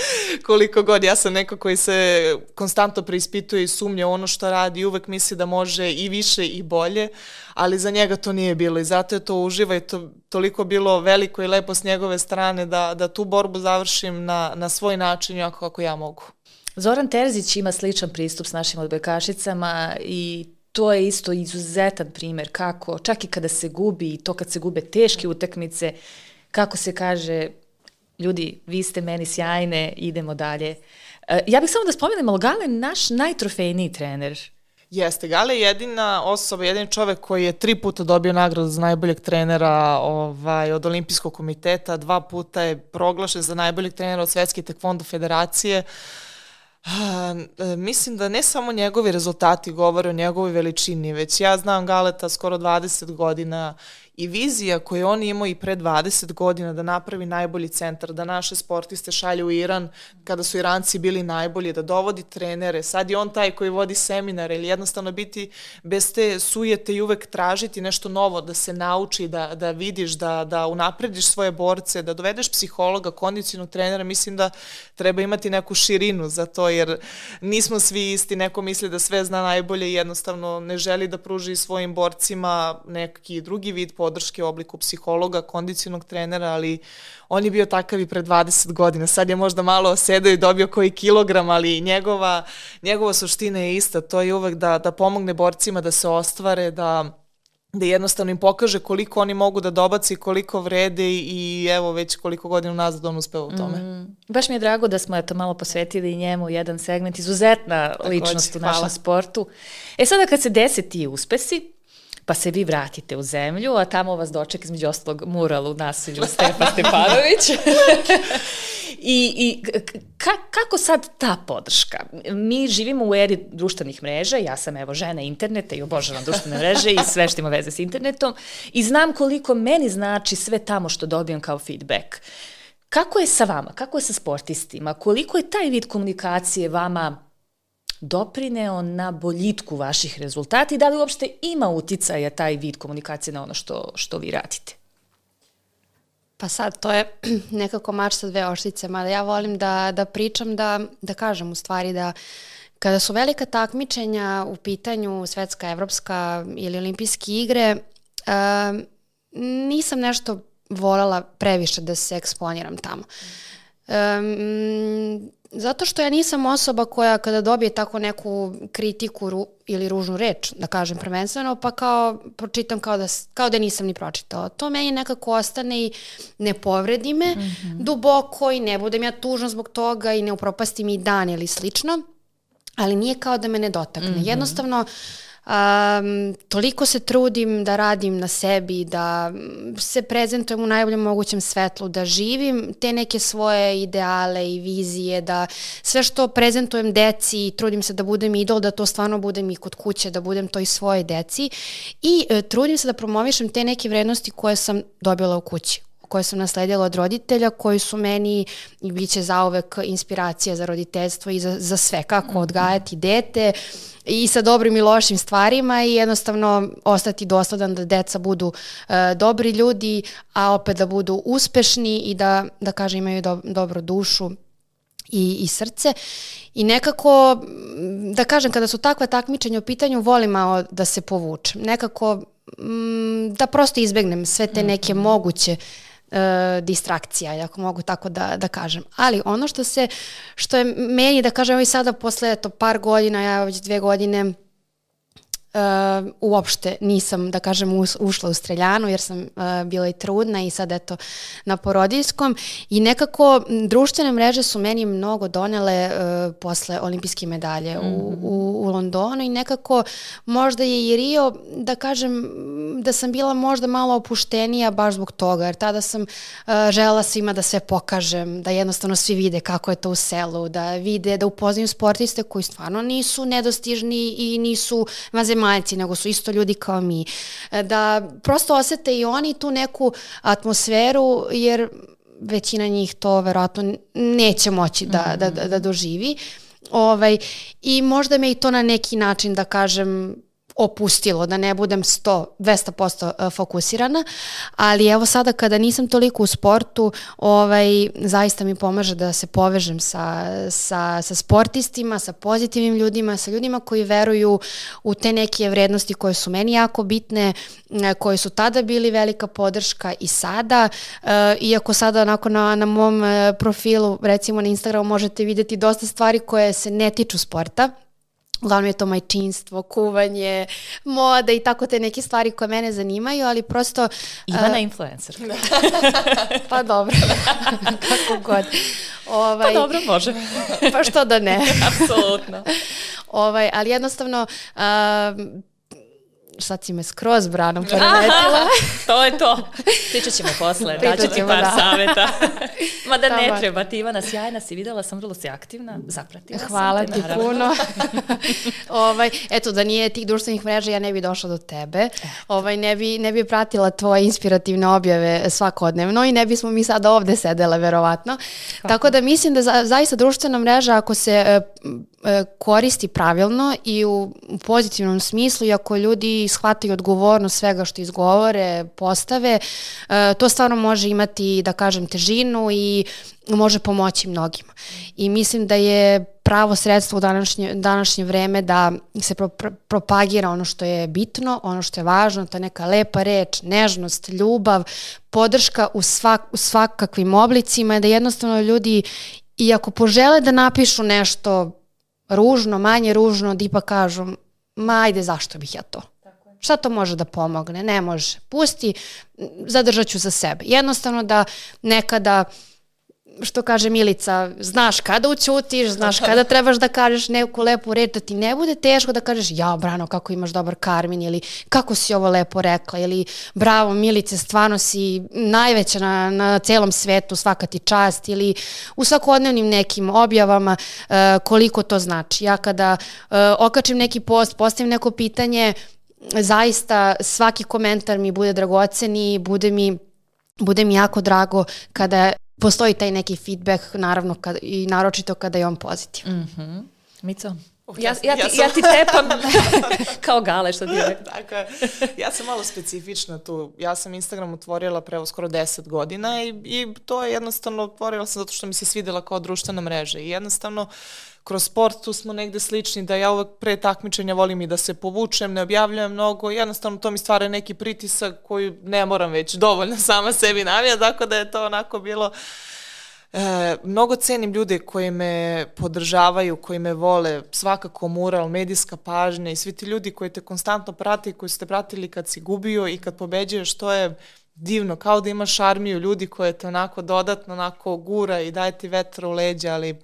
koliko god. Ja sam neko koji se konstantno preispituje i sumnja ono što radi i uvek misli da može i više i bolje, ali za njega to nije bilo i zato je to uživa i to toliko bilo veliko i lepo s njegove strane da, da tu borbu završim na, na svoj način jako kako ja mogu.
Zoran Terzić ima sličan pristup s našim odbojkašicama i to je isto izuzetan primer kako, čak i kada se gubi, to kad se gube teške utakmice, kako se kaže, ljudi, vi ste meni sjajne, idemo dalje. E, ja bih samo da spomenem, ali Gale naš najtrofejniji trener.
Jeste, Gale je jedina osoba, jedin čovek koji je tri puta dobio nagradu za najboljeg trenera ovaj, od Olimpijskog komiteta, dva puta je proglašen za najboljeg trenera od Svetske tekvondo federacije. Uh, A, e, mislim da ne samo njegovi rezultati govore o njegovoj veličini, već ja znam Galeta skoro 20 godina i vizija koju on imao i pre 20 godina da napravi najbolji centar, da naše sportiste šalje u Iran kada su Iranci bili najbolji, da dovodi trenere, sad je on taj koji vodi seminare ili jednostavno biti bez te sujete i uvek tražiti nešto novo, da se nauči, da, da vidiš, da, da unaprediš svoje borce, da dovedeš psihologa, kondicijnog trenera, mislim da treba imati neku širinu za to, jer nismo svi isti, neko misli da sve zna najbolje i jednostavno ne želi da pruži svojim borcima neki drugi vid podrške u obliku psihologa, kondicionog trenera, ali on je bio takav i pre 20 godina. Sad je možda malo sedao i dobio koji kilogram, ali njegova, njegova suština je ista. To je uvek da, da pomogne borcima da se ostvare, da da jednostavno im pokaže koliko oni mogu da dobaci, koliko vrede i evo već koliko godina nazad on uspeva u tome. Mm.
Baš mi je drago da smo eto malo posvetili njemu jedan segment, izuzetna Tako ličnost u našem hvala. sportu. E sada kad se dese ti uspesi, pa se vi vratite u zemlju, a tamo vas doček između ostalog mural u nasilju Stefa Stepanović. I, i ka, kako sad ta podrška? Mi živimo u eri društvenih mreža, ja sam evo žena interneta i obožavam društvene mreže i sve što ima veze s internetom i znam koliko meni znači sve tamo što dobijam kao feedback. Kako je sa vama? Kako je sa sportistima? Koliko je taj vid komunikacije vama doprineo na boljitku vaših rezultata i da li uopšte ima uticaja taj vid komunikacije na ono što, što vi radite?
Pa sad, to je nekako mač sa dve oštice, mada ja volim da, da pričam, da, da kažem u stvari da kada su velika takmičenja u pitanju svetska, evropska ili olimpijske igre, uh, nisam nešto volela previše da se eksponiram tamo. Um, Zato što ja nisam osoba koja kada dobije tako neku kritiku ru, ili ružnu reč, da kažem prvenstveno, pa kao pročitam kao da, kao da nisam ni pročitala. To meni nekako ostane i ne povredi me mm -hmm. duboko i ne budem ja tužna zbog toga i ne upropasti mi dan ili slično, ali nije kao da me ne dotakne. Mm -hmm. Jednostavno, uh, Um, toliko se trudim da radim na sebi, da se prezentujem u najboljem mogućem svetlu, da živim te neke svoje ideale i vizije, da sve što prezentujem deci, trudim se da budem idol, da to stvarno budem i kod kuće, da budem to i svoje deci i e, trudim se da promovišem te neke vrednosti koje sam dobila u kući koje sam nasledila od roditelja, koji su meni i bit će zauvek inspiracija za roditeljstvo i za, za sve, kako odgajati dete, i sa dobrim i lošim stvarima i jednostavno ostati dosledan da deca budu uh, dobri ljudi, a opet da budu uspešni i da, da kaže imaju do, dobru dušu i, i srce. I nekako, da kažem, kada su takva takmičenja u pitanju, volim malo da se povučem. Nekako da prosto izbegnem sve te neke mhm. moguće uh, e, distrakcija, ako mogu tako da, da kažem. Ali ono što se, što je meni, da kažem, i sada posle to par godina, ja već dve godine uh, uopšte nisam, da kažem, ušla u streljanu jer sam uh, bila i trudna i sad eto na porodiljskom i nekako društvene mreže su meni mnogo donele uh, posle olimpijske medalje mm -hmm. u, mhm. u, u Londonu i nekako možda je i Rio, da kažem, da sam bila možda malo opuštenija baš zbog toga, jer tada sam uh, žela svima da sve pokažem, da jednostavno svi vide kako je to u selu, da vide, da upoznaju sportiste koji stvarno nisu nedostižni i nisu vanzemaljski zemaljci, nego su isto ljudi kao mi. E, da prosto osete i oni tu neku atmosferu, jer većina njih to verovatno neće moći da, mm -hmm. da, da, da doživi. Ovaj, I možda me i to na neki način, da kažem, opustilo, da ne budem 100, 200% e, fokusirana, ali evo sada kada nisam toliko u sportu, ovaj, zaista mi pomaže da se povežem sa, sa, sa sportistima, sa pozitivnim ljudima, sa ljudima koji veruju u te neke vrednosti koje su meni jako bitne, e, koje su tada bili velika podrška i sada, e, iako sada onako na, na mom profilu, recimo na Instagramu možete videti dosta stvari koje se ne tiču sporta, uglavnom je to majčinstvo, kuvanje, moda i tako te neke stvari koje mene zanimaju, ali prosto...
Ivana uh, influencer.
pa dobro, kako god.
Ovaj, pa dobro, može.
pa što da ne.
Apsolutno.
ovaj, ali jednostavno... Uh, sad si me skroz branom poremetila.
to je to. Pričat ćemo posle, daću ti par da. saveta. Ma da ne treba, ti Ivana sjajna si, videla sam, vrlo si aktivna, zapratila
Hvala
sam
te, ti puno. ovaj, eto, da nije tih društvenih mreža, ja ne bi došla do tebe. Ovaj, ne, bi, ne bi pratila tvoje inspirativne objave svakodnevno i ne bismo mi sada ovde sedele, verovatno. Kako? Tako da mislim da za, zaista društvena mreža, ako se e, koristi pravilno i u, u pozitivnom smislu i ako ljudi shvataju odgovornost svega što izgovore, postave, e, to stvarno može imati, da kažem, težinu i može pomoći mnogima. I mislim da je pravo sredstvo u današnje, današnje vreme da se pro, pro, propagira ono što je bitno, ono što je važno, ta neka lepa reč, nežnost, ljubav, podrška u, svak, u svakakvim oblicima, da jednostavno ljudi i ako požele da napišu nešto ružno, manje ružno, da ipak kažu, ma ajde, zašto bih ja to? Šta to može da pomogne? Ne može. Pusti, zadržat ću za sebe. Jednostavno da nekada što kaže Milica, znaš kada ućutiš, znaš kada trebaš da kažeš neku lepu reč, da ti ne bude teško da kažeš ja, Brano, kako imaš dobar karmin ili kako si ovo lepo rekla ili bravo Milice, stvarno si najveća na, na celom svetu, svaka ti čast ili u svakodnevnim nekim objavama uh, koliko to znači. Ja kada uh, okačim neki post, postavim neko pitanje, zaista svaki komentar mi bude dragocen i bude mi bude mi jako drago kada postoji taj neki feedback, naravno kad, i naročito kada je on pozitivan.
Mm -hmm. Mico? Uh, ja, ja, ja, ti, ja ti tepam kao gale što ti rekao.
dakle, ja sam malo specifična tu. Ja sam Instagram otvorila pre skoro 10 godina i, i to je jednostavno otvorila sam zato što mi se svidela kao društvena mreža i jednostavno uh, kroz sport tu smo negde slični, da ja uvek pre takmičenja volim i da se povučem, ne objavljujem mnogo, jednostavno to mi stvara neki pritisak koji ne moram već dovoljno sama sebi navija, tako da je to onako bilo... E, mnogo cenim ljude koji me podržavaju, koji me vole, svakako mural, medijska pažnja i svi ti ljudi koji te konstantno prate i koji ste pratili kad si gubio i kad pobeđuješ, to je divno, kao da imaš armiju ljudi koje te onako dodatno onako gura i daje ti vetra u leđa, ali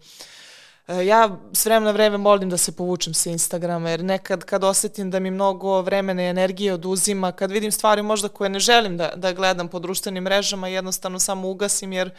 E, ja s vremena na vreme molim da se povučem sa Instagrama, jer nekad kad osetim da mi mnogo vremena i energije oduzima, kad vidim stvari možda koje ne želim da, da gledam po društvenim mrežama, jednostavno samo ugasim, jer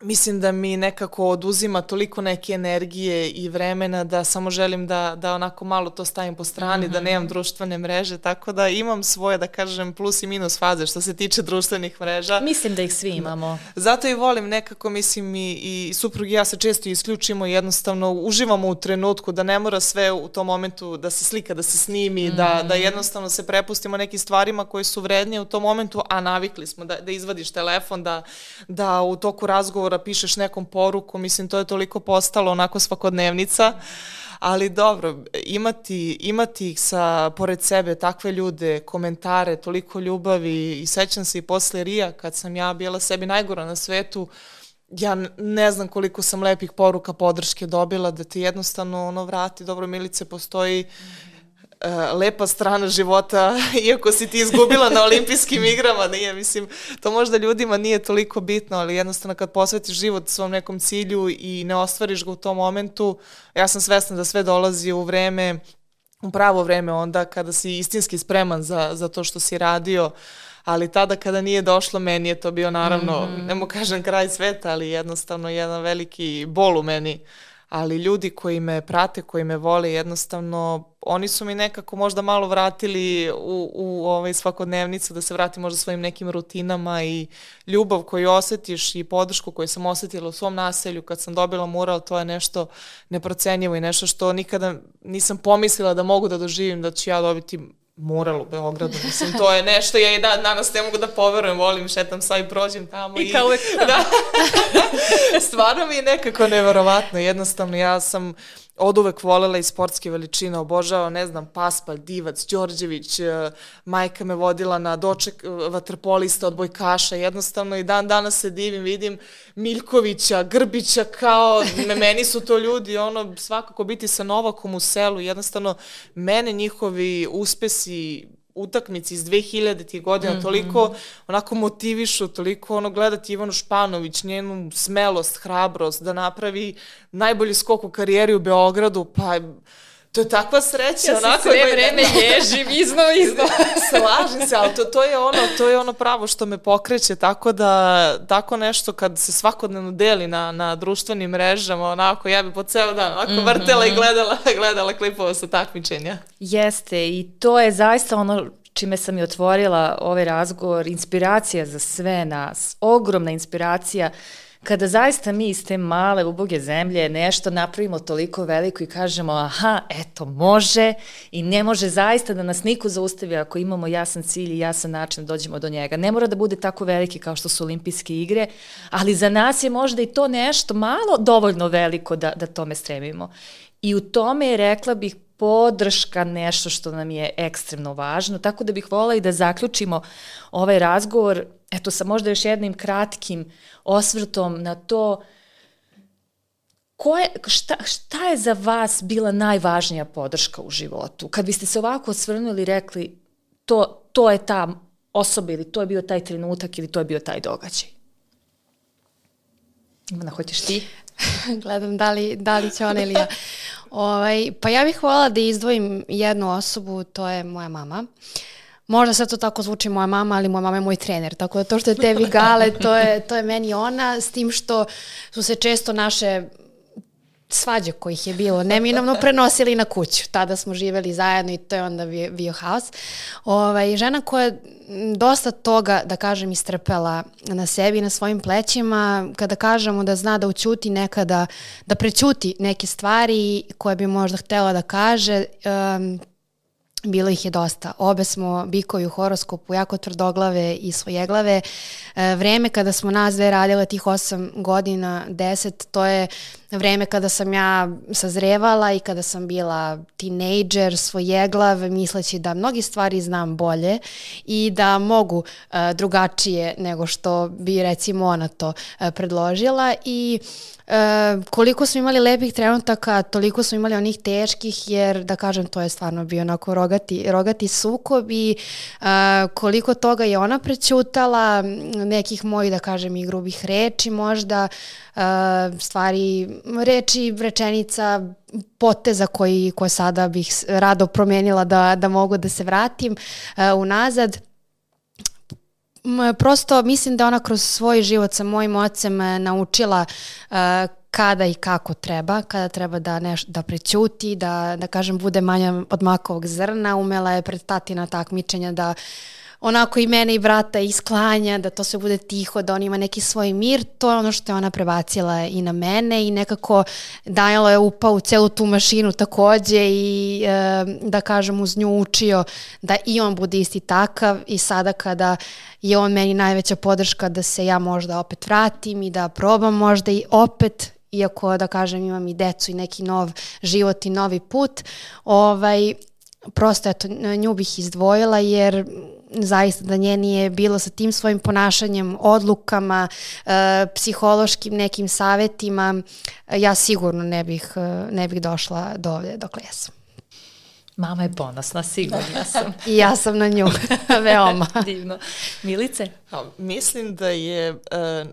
mislim da mi nekako oduzima toliko neke energije i vremena da samo želim da, da onako malo to stavim po strani, mm -hmm. da nemam mhm. društvene mreže, tako da imam svoje, da kažem, plus i minus faze što se tiče društvenih mreža.
Mislim da ih svi imamo.
Zato i volim nekako, mislim, i, i suprug i ja se često isključimo i jednostavno uživamo u trenutku, da ne mora sve u tom momentu da se slika, da se snimi, mm -hmm. da, da mhm. jednostavno se prepustimo nekim stvarima koje su vrednije u tom momentu, a navikli smo da, da izvadiš telefon, da, da u toku razgovora razgovora pišeš nekom poruku, mislim to je toliko postalo onako svakodnevnica, ali dobro, imati, imati ih sa, pored sebe, takve ljude, komentare, toliko ljubavi i sećam se i posle Rija kad sam ja bila sebi najgora na svetu, ja ne znam koliko sam lepih poruka podrške dobila da ti jednostavno ono vrati, dobro Milice postoji mm uh, lepa strana života, iako si ti izgubila na olimpijskim igrama, nije, mislim, to možda ljudima nije toliko bitno, ali jednostavno kad posvetiš život svom nekom cilju i ne ostvariš ga u tom momentu, ja sam svesna da sve dolazi u vreme, u pravo vreme onda kada si istinski spreman za, za to što si radio, ali tada kada nije došlo meni je to bio naravno, mm -hmm. ne mu kažem kraj sveta, ali jednostavno jedan veliki bol u meni ali ljudi koji me prate, koji me vole, jednostavno, oni su mi nekako možda malo vratili u, u ovaj svakodnevnicu, da se vratim možda svojim nekim rutinama i ljubav koju osetiš i podršku koju sam osetila u svom naselju kad sam dobila mural, to je nešto neprocenjivo i nešto što nikada nisam pomislila da mogu da doživim, da ću ja dobiti mural u Beogradu, mislim, to je nešto, ja i dan, danas ne mogu da poverujem, volim, šetam sa i prođem tamo.
I, i kao uvek.
Da. Stvarno mi je nekako neverovatno, jednostavno, ja sam od uvek volela i sportske veličine, obožava, ne znam, Paspal, Divac, Đorđević, e, majka me vodila na doček e, vaterpolista od bojkaša, jednostavno i dan danas se divim, vidim Miljkovića, Grbića, kao, meni su to ljudi, ono, svakako biti sa Novakom u selu, jednostavno, mene njihovi uspesi, utakmici iz 2000. godina mm -hmm. toliko onako motivišu, toliko ono gledati Ivanu Španović, njenu smelost, hrabrost da napravi najbolji skok u karijeri u Beogradu, pa to je takva sreća.
Ja onako, sve vreme ježim iznova iznova.
Slažem se, ali to, to, je ono, to je ono pravo što me pokreće, tako da tako nešto kad se svakodnevno deli na, na društvenim mrežama, onako ja bi po ceo dan onako mm -hmm. vrtela i gledala, gledala klipova sa takmičenja.
Jeste i to je zaista ono čime sam i otvorila ovaj razgovor, inspiracija za sve nas, ogromna inspiracija kada zaista mi iz te male uboge zemlje nešto napravimo toliko veliko i kažemo aha, eto, može i ne može zaista da nas niko zaustavi ako imamo jasan cilj i jasan način da dođemo do njega. Ne mora da bude tako veliki kao što su olimpijske igre, ali za nas je možda i to nešto malo dovoljno veliko da, da tome stremimo. I u tome je, rekla bih, podrška nešto što nam je ekstremno važno, tako da bih volila i da zaključimo ovaj razgovor, eto sa možda još jednim kratkim osvrtom na to Ko je, šta, šta je za vas bila najvažnija podrška u životu? Kad biste se ovako osvrnuli i rekli to, to je ta osoba ili to je bio taj trenutak ili to je bio taj događaj? Ivana, hoćeš ti?
Gledam da li, da li će ona ili ja. Ovaj, pa ja bih voljela da izdvojim jednu osobu, to je moja mama. Možda sad to tako zvuči moja mama, ali moja mama je moj trener, tako da to što je tebi gale, to je, to je meni ona, s tim što su se često naše svađe kojih je bilo neminovno prenosili na kuću. Tada smo živeli zajedno i to je onda bio, bio haos. Ovaj, žena koja je dosta toga, da kažem, istrpela na sebi, na svojim plećima, kada kažemo da zna da učuti nekada, da prećuti neke stvari koje bi možda htela da kaže, um, Bilo ih je dosta. Obe smo bikovi u horoskopu, jako tvrdoglave i svojeglave. E, vreme kada smo nas dve radile tih 8 godina, 10, to je vreme kada sam ja sazrevala i kada sam bila tinejdžer, svojeglav, misleći da mnogi stvari znam bolje i da mogu uh, drugačije nego što bi recimo ona to uh, predložila i uh, koliko smo imali lepih trenutaka, toliko smo imali onih teških jer da kažem to je stvarno bio onako rogati, rogati sukob i uh, koliko toga je ona prećutala, nekih mojih da kažem i grubih reči možda, uh, stvari reči, rečenica, poteza koji, koje sada bih rado promenila da, da mogu da se vratim uh, unazad. Prosto mislim da ona kroz svoj život sa mojim ocem naučila kada i kako treba, kada treba da, neš, da prećuti, da, da kažem bude manja od makovog zrna, umela je pred tatina takmičenja da onako i mene i brata isklanja, da to sve bude tiho, da on ima neki svoj mir, to je ono što je ona prebacila i na mene i nekako dajalo je upao u celu tu mašinu takođe i e, da kažem uz nju učio da i on bude isti takav. I sada kada je on meni najveća podrška da se ja možda opet vratim i da probam možda i opet iako da kažem imam i decu i neki nov život i novi put, ovaj, prosto eto, nju bih izdvojila jer zaista da nje nije bilo sa tim svojim ponašanjem, odlukama, e, psihološkim nekim savetima, ja sigurno ne bih, e, ne bih došla do ovde dok jesam.
Mama je ponosna, sigurna sam.
I ja sam na nju, veoma.
Divno. Milice?
A, mislim da je uh,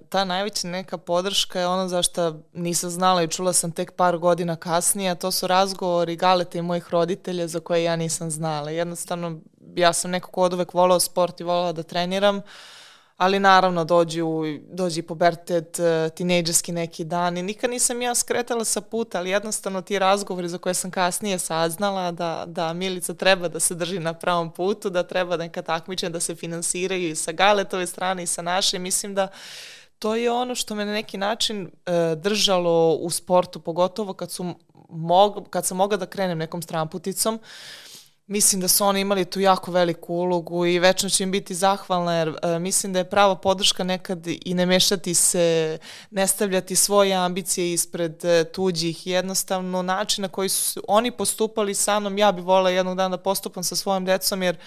ta najveća neka podrška je ono zašto nisam znala i čula sam tek par godina kasnije, a to su razgovori Galete i mojih roditelja za koje ja nisam znala. Jednostavno, ja sam neko ko od uvek volao sport i volao da treniram, uh, ali naravno dođu, dođi pubertet, e, tinejdžerski neki dan i nikad nisam ja skretala sa puta, ali jednostavno ti razgovori za koje sam kasnije saznala da, da Milica treba da se drži na pravom putu, da treba neka takmičenja da se finansiraju i sa Galetove strane i sa naše, mislim da to je ono što me na neki način e, držalo u sportu, pogotovo kad, su mog, kad sam mogla da krenem nekom stramputicom, mislim da su oni imali tu jako veliku ulogu i večno ću im biti zahvalna jer uh, mislim da je prava podrška nekad i ne mešati se, ne stavljati svoje ambicije ispred uh, tuđih. Jednostavno način na koji su oni postupali sa mnom, ja bi volila jednog dana da postupam sa svojom decom jer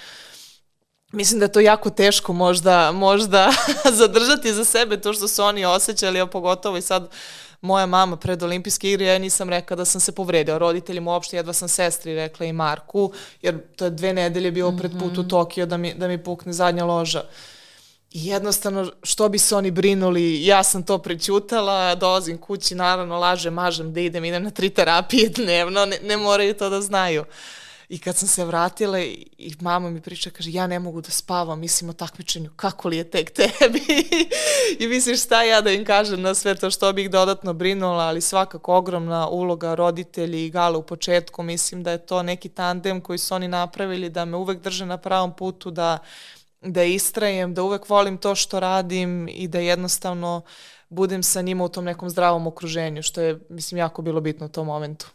Mislim da je to jako teško možda, možda zadržati za sebe to što su oni osjećali, a pogotovo i sad moja mama pred olimpijske igre, ja nisam rekla da sam se povredila. Roditeljima uopšte jedva sam sestri rekla i Marku, jer to je dve nedelje bilo pred put u mhm. Tokio da mi, da mi pukne zadnja loža. I jednostavno, što bi se oni brinuli, ja sam to prećutala, dolazim kući, naravno, lažem, mažem da idem, idem na tri terapije dnevno, ne, ne moraju to da znaju. Uh, I kad sam se vratila i, mama mi priča, kaže, ja ne mogu da spavam, mislim o takmičenju, kako li je tek tebi? I misliš šta ja da im kažem na sve to što bih dodatno brinula, ali svakako ogromna uloga roditelji i Gale u početku, mislim da je to neki tandem koji su oni napravili, da me uvek drže na pravom putu, da, da istrajem, da uvek volim to što radim i da jednostavno budem sa njima u tom nekom zdravom okruženju, što je, mislim, jako bilo bitno u tom momentu.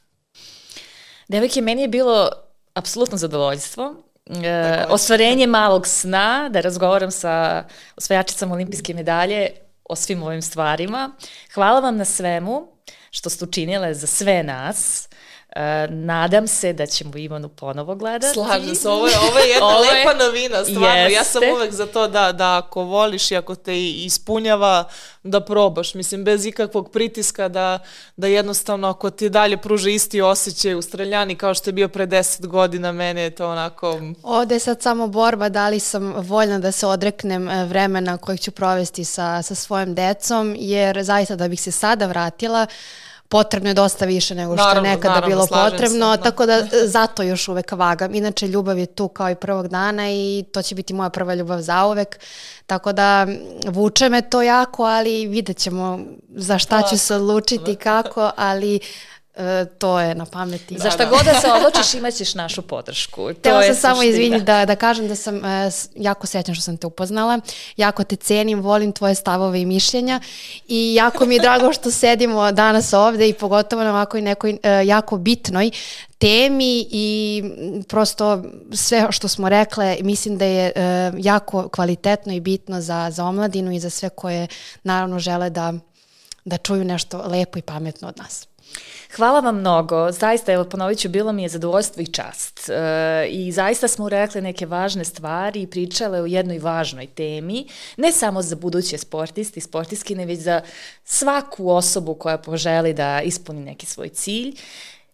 Devojke, meni je bilo apsolutno zadovoljstvo. E, ostvarenje malog sna, da razgovaram sa osvajačicama olimpijske medalje o svim ovim stvarima. Hvala vam na svemu što ste učinile za sve nas. Uh, nadam se da ćemo Ivanu ponovo gledati.
Slažem se, ovo je, ovo je jedna ovo je, lepa novina, stvarno. Jeste. Ja sam uvek za to da, da ako voliš i ako te ispunjava, da probaš. Mislim, bez ikakvog pritiska da, da jednostavno ako ti dalje pruže isti osjećaj u streljani kao što je bio pre deset godina, mene je to onako...
Ovde je sad samo borba da li sam voljna da se odreknem e, vremena kojeg ću provesti sa, sa svojom decom, jer zaista da bih se sada vratila, potrebno je dosta više nego što naravno, je nekada naravno, bilo potrebno, se, da. tako da zato još uvek vagam. Inače, ljubav je tu kao i prvog dana i to će biti moja prva ljubav za uvek, tako da vuče me to jako, ali vidjet ćemo za šta ću se odlučiti, kako, ali E, to je na pameti.
Za šta da, da. god da se odlučiš imaćeš našu podršku.
Teo sam samo izviniti da, da kažem da sam e, jako srećna što sam te upoznala, jako te cenim, volim tvoje stavove i mišljenja i jako mi je drago što sedimo danas ovde i pogotovo na ovakoj nekoj e, jako bitnoj temi i prosto sve što smo rekle mislim da je e, jako kvalitetno i bitno za, za omladinu i za sve koje naravno žele da, da čuju nešto lepo i pametno od nas.
Hvala vam mnogo. Zaista, evo, ponovit ću, bilo mi je zadovoljstvo i čast. E, I zaista smo rekli neke važne stvari i pričale o jednoj važnoj temi, ne samo za buduće sportisti, sportiskine, već za svaku osobu koja poželi da ispuni neki svoj cilj.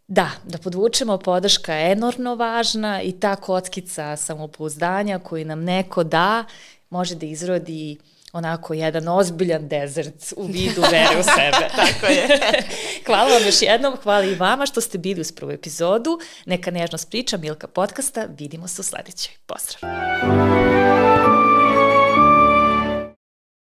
Da, da podvučemo, podrška je enormno važna i ta kockica samopouzdanja koju nam neko da može da izrodi onako jedan ozbiljan dezert u vidu vere u sebe.
Tako je.
hvala vam još jednom, hvala i vama što ste bili uz prvu epizodu. Neka nežnost priča Milka podcasta, vidimo se u sledećoj. Pozdrav!